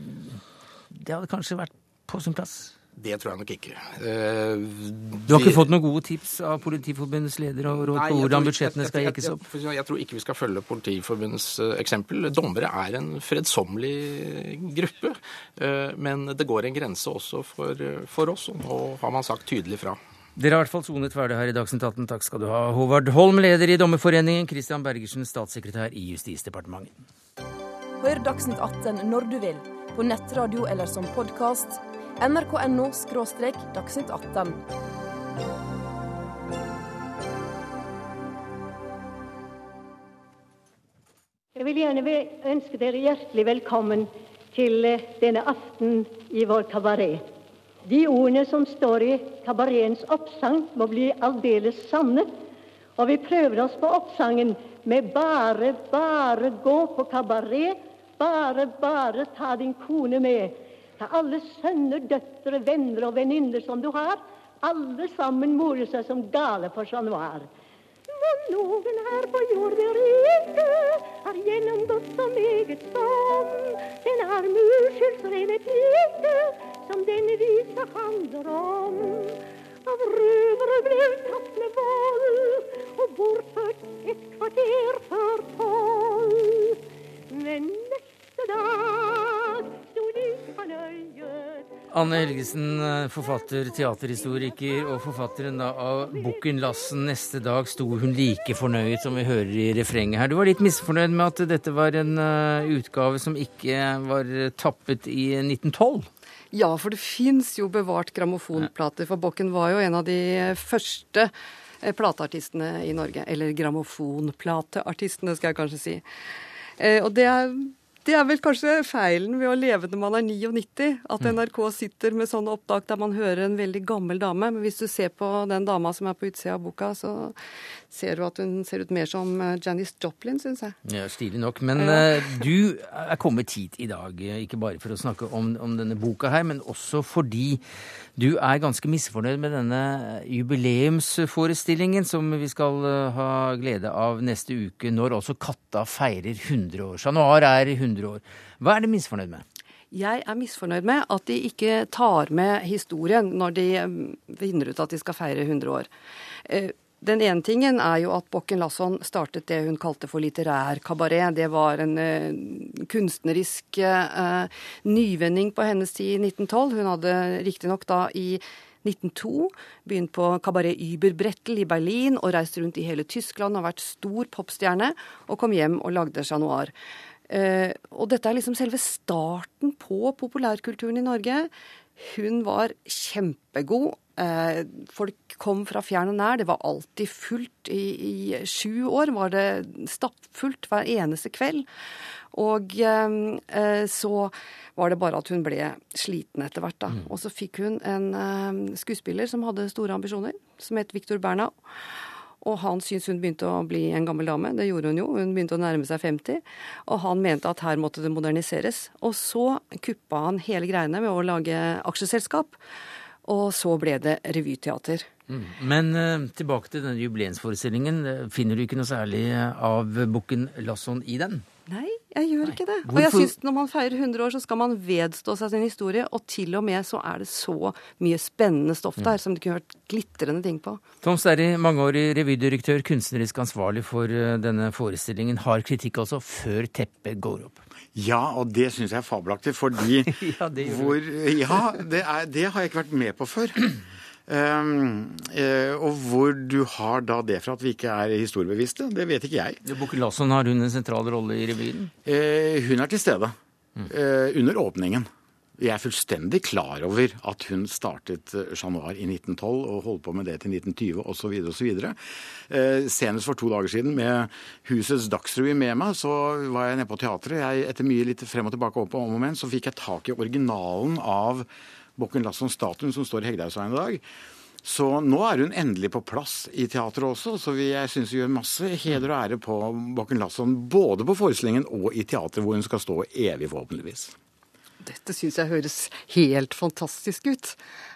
det hadde kanskje vært på sin plass? Det tror jeg nok ikke. Uh, du har ikke fått noen gode tips av Politiforbundets leder og råd på hvordan budsjettene skal jekkes opp? Jeg, jeg, jeg, tror ikke vi skal følge Politiforbundets uh, eksempel. Dommere er en fredsommelig gruppe. Uh, men det går en grense også for, for oss, og nå har man sagt tydelig fra. Dere har i hvert fall sonet ferdig her i Dagsnytt 18. Takk skal du ha. Håvard Holm, leder i Dommerforeningen. Christian Bergersen, statssekretær i Justisdepartementet. Hør Dagsnytt 18 når du vil, på nettradio eller som podkast nrk.no – dagsnytt 18. Jeg vil gjerne ønske dere hjertelig velkommen til eh, denne aften i vår kabaret. De ordene som står i kabaretens oppsang, må bli aldeles sanne. Og vi prøver oss på oppsangen med bare, bare gå på kabaret, bare, bare ta din kone med. Ta alle sønner, døtre, venner og venninner som du har. Alle sammen morer seg som gale for januar. Men noen her på jord der ikke har gjennomgått så meget som den arme uskyldsrene pike som denne visa handler om. Av røvere ble tatt med vold og bortført et kvarter før tolv. Men neste dag Anne Helgesen, forfatter, teaterhistoriker og forfatteren av bukken 'Lassen'. Neste dag sto hun like fornøyd som vi hører i refrenget her. Du var litt misfornøyd med at dette var en uh, utgave som ikke var tappet i 1912? Ja, for det fins jo bevart grammofonplater, for Bokken var jo en av de første eh, plateartistene i Norge. Eller grammofonplateartistene, skal jeg kanskje si. Eh, og det er det er vel kanskje feilen ved å leve når man er 99, at mm. NRK sitter med sånne opptak der man hører en veldig gammel dame. Men hvis du ser på den dama som er på utsida av boka, så ser du at hun ser ut mer som Janice Janis Joplin, syns jeg. Ja, Stilig nok. Men ja. uh, du er kommet hit i dag, eh, ikke bare for å snakke om, om denne boka her, men også fordi du er ganske misfornøyd med denne jubileumsforestillingen som vi skal ha glede av neste uke, når også Katta feirer 100 år. Januar er 100 år. Hva er du misfornøyd med? Jeg er misfornøyd med at de ikke tar med historien når de finner ut at de skal feire 100 år. Eh, den ene tingen er jo at Bokken Lasson startet det hun kalte for litterær kabaret. Det var en uh, kunstnerisk uh, nyvending på hennes tid i 1912. Hun hadde riktignok da i 1902 begynt på Kabaret Überbrettel i Berlin og reist rundt i hele Tyskland og vært stor popstjerne, og kom hjem og lagde Chat Noir. Uh, og dette er liksom selve starten på populærkulturen i Norge. Hun var kjempegod. Eh, folk kom fra fjern og nær. Det var alltid fullt. I, i sju år var det stappfullt hver eneste kveld. Og eh, så var det bare at hun ble sliten etter hvert, da. Mm. Og så fikk hun en eh, skuespiller som hadde store ambisjoner, som het Victor Bernau. Og han syntes hun begynte å bli en gammel dame. Det gjorde hun jo. Hun begynte å nærme seg 50. Og han mente at her måtte det moderniseres. Og så kuppa han hele greiene med å lage aksjeselskap. Og så ble det revyteater. Mm. Men uh, tilbake til denne jubileumsforestillingen. Finner du ikke noe særlig av bukken Lasson i den? Nei, jeg gjør ikke det. Og jeg syns synes Når man feirer 100 år, så skal man vedstå seg sin historie. Og til og med så er det så mye spennende stoff der som du kunne hørt glitrende ting på. Tom Sterry, mangeårig revydirektør, kunstnerisk ansvarlig for eh, denne forestillingen, har kritikk altså før teppet går opp. Ja, og det syns jeg er fabelaktig, fordi <laughs> Ja, det hvor, Ja, det, er, det har jeg ikke vært med på før. Um, eh, og hvor du har da det fra at vi ikke er historiebevisste, det vet ikke jeg. Bukken Lasson, har hun en sentral rolle i revyen? Eh, hun er til stede eh, under åpningen. Jeg er fullstendig klar over at hun startet Chat Noir i 1912 og holdt på med det til 1920 osv. osv. Eh, senest for to dager siden med Husets Dagsrevy med meg, så var jeg nede på teatret. Jeg, etter mye litt frem og tilbake opp og om og men, så fikk jeg tak i originalen av Bokken Lasson-statuen som står i Hegdehaugsveien i dag. Så nå er hun endelig på plass i teatret også, så vi, jeg syns vi gjør masse heder og ære på Bokken Lasson. Både på forestillingen og i teatret, hvor hun skal stå evig, forhåpentligvis. Dette syns jeg høres helt fantastisk ut.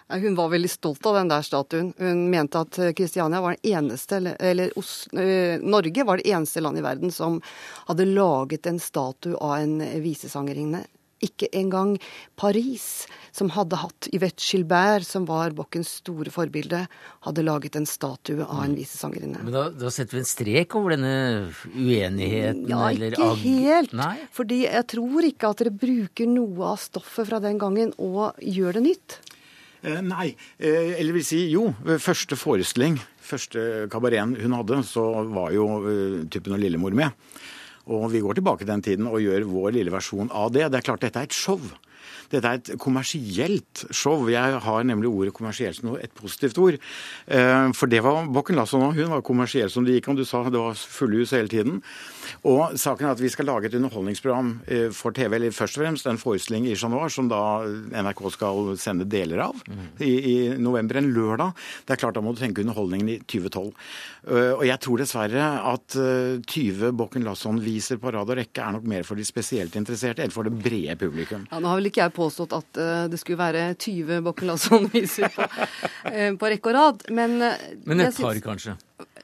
Eh, Hun var veldig stolt av den der statuen. Hun mente at eh, Kristiania var den eneste, eller, eh, Norge var det eneste landet i verden som hadde laget en statue av en visesangerinne. Ikke engang Paris, som hadde hatt Yvette Gilbert, som var Bokkens store forbilde, hadde laget en statue av en visesangerinne. Men da, da setter vi en strek over denne uenigheten, Ja, eller ikke ag- helt. Nei? Fordi jeg tror ikke at dere bruker noe av stoffet fra den gangen og gjør det nytt. Eh, nei, eh, eller vil si jo. Første forestilling, første kabareten hun hadde, så var jo typen Tuppen og Lillemor med. Og vi går tilbake til den tiden og gjør vår lille versjon av det. Det er klart dette er et show. Dette er et kommersielt show. Jeg har nemlig ordet kommersielt som et positivt ord. Eh, For det var Bokken Lasson òg. Hun var kommersiell som det gikk an. Du sa det var fulle hus hele tiden. Og saken er at vi skal lage et underholdningsprogram eh, for TV, eller først og fremst en forestilling i Noir, som da NRK skal sende deler av i, i november, en lørdag. Det er klart, da må du tenke underholdningen i 2012. Eh, Og jeg tror dessverre at eh, 20 Bokken Lasson-viser på rad og rekke er nok mer for de spesielt interesserte, enn for det brede publikum. Ja, nå har vel ikke jeg påstått at eh, det skulle være 20 Bokken Lasson-viser på, eh, på rekke og rad, men eh, Men et par, kanskje?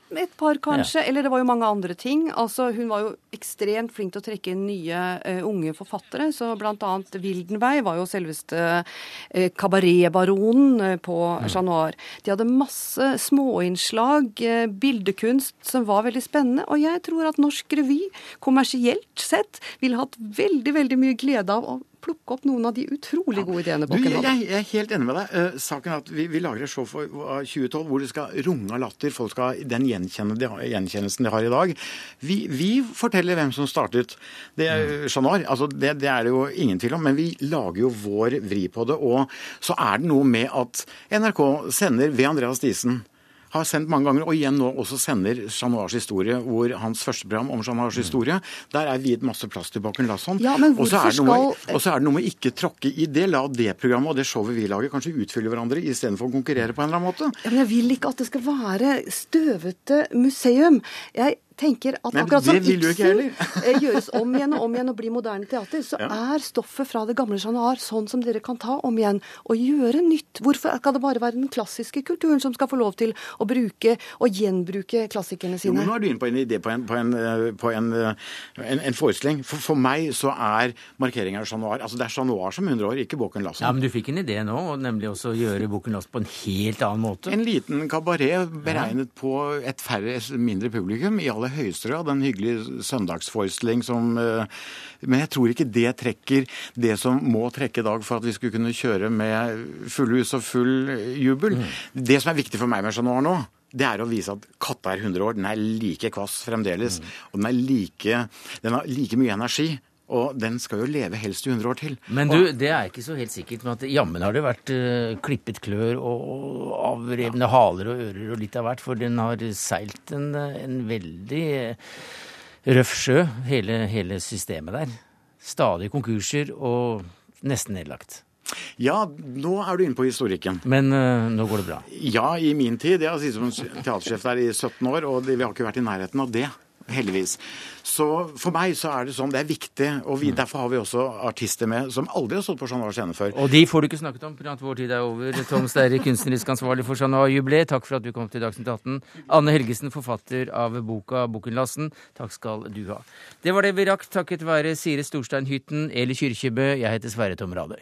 Et par, kanskje. Eller det var jo mange andre ting. Altså, hun var jo ekstremt flink til å trekke inn nye uh, unge forfattere. Så blant annet Wildenvey var jo selveste kabaretbaronen uh, på Chat Noir. De hadde masse småinnslag, uh, bildekunst, som var veldig spennende. Og jeg tror at norsk revy, kommersielt sett, ville hatt veldig, veldig mye glede av å plukke opp noen av de utrolig gode ideene Du, Bokken jeg, jeg er helt enig med deg. Eh, saken er at vi, vi lager et show for uh, 2012 hvor det skal runge av latter. Folk skal ha den de, gjenkjennelsen de har i dag. Vi, vi forteller hvem som startet. Det er Mm. Chat Noir. Altså, det, det er det jo ingen tvil om, men vi lager jo vår vri på det. Og så er det noe med at NRK sender ved Andreas Diesen har sendt mange ganger, og igjen nå også sender Chat Noirs historie, hvor hans første program om Chat Noirs historie, der er viet masse plass til Bakken Lasson. Ja, og så er skal- er det noe med ikke tråkke i det. La det programmet og det showet vi lager, kanskje utfylle hverandre istedenfor å konkurrere på en eller annen måte. Ja, men jeg vil ikke at det skal være støvete museum. Jeg tenker at Nei, akkurat som Ibsen eh, gjøres om igjen og om igjen og blir moderne teater, så Ja. er stoffet fra det gamle Chat Noir sånn som dere kan ta om igjen og gjøre nytt. Hvorfor skal det bare være den klassiske kulturen som skal få lov til å bruke og gjenbruke klassikerne sine? Jo, nå er du inne på en idé på en, på en, eh, på en, eh, en, en forestilling. For, for meg så er markeringen av Noir Altså det er Chat Noir som 100 år, ikke Boken Lassen. Ja, men du fikk en idé nå, og nemlig også gjøre Boken Lassen på en helt annen måte. En liten kabaret beregnet på et færre, mindre publikum, i aller høyeste grad. En hyggelig søndagsforestilling som eh, Men jeg tror ikke det trekker det som må trekke i dag for at vi skulle kunne kjøre med fulle hus og full jubel. Det som er viktig for meg med Chat Noir nå, det er å vise at katta er 100 år. Den er like kvass fremdeles. Og den, er like, den har like mye energi. Og den skal jo leve helst i 100 år til. Men du, det er ikke så helt sikkert, men at jammen har det vært uh, klippet klør og, og avrevne haler og ører og litt av hvert, for den har seilt en, en veldig eh, røff sjø, hele, hele systemet der. Stadig konkurser og nesten nedlagt. Ja, nå er du inne på historikken. Men uh, nå går det bra. Ja, i min tid. Jeg har sittet som teatersjef der i 17 år, og vi har ikke vært i nærheten av det. Heldigvis. Så for meg så er det sånn, det er viktig, og vi, derfor har vi også artister med som aldri har stått på Chat Noir scene før. Og de får du ikke snakket om, pga. at vår tid er over. Tom Sterre, kunstnerisk ansvarlig for Chat Noir-jubileet, takk for at du kom til Dagsnytt 18. Anne Helgesen, forfatter av boka Bokenlassen, takk skal du ha. Det var det vi rakk, takket være Sire Storstein Hytten, Eli Kyrkjebø, jeg heter Sverre Tom Radøy.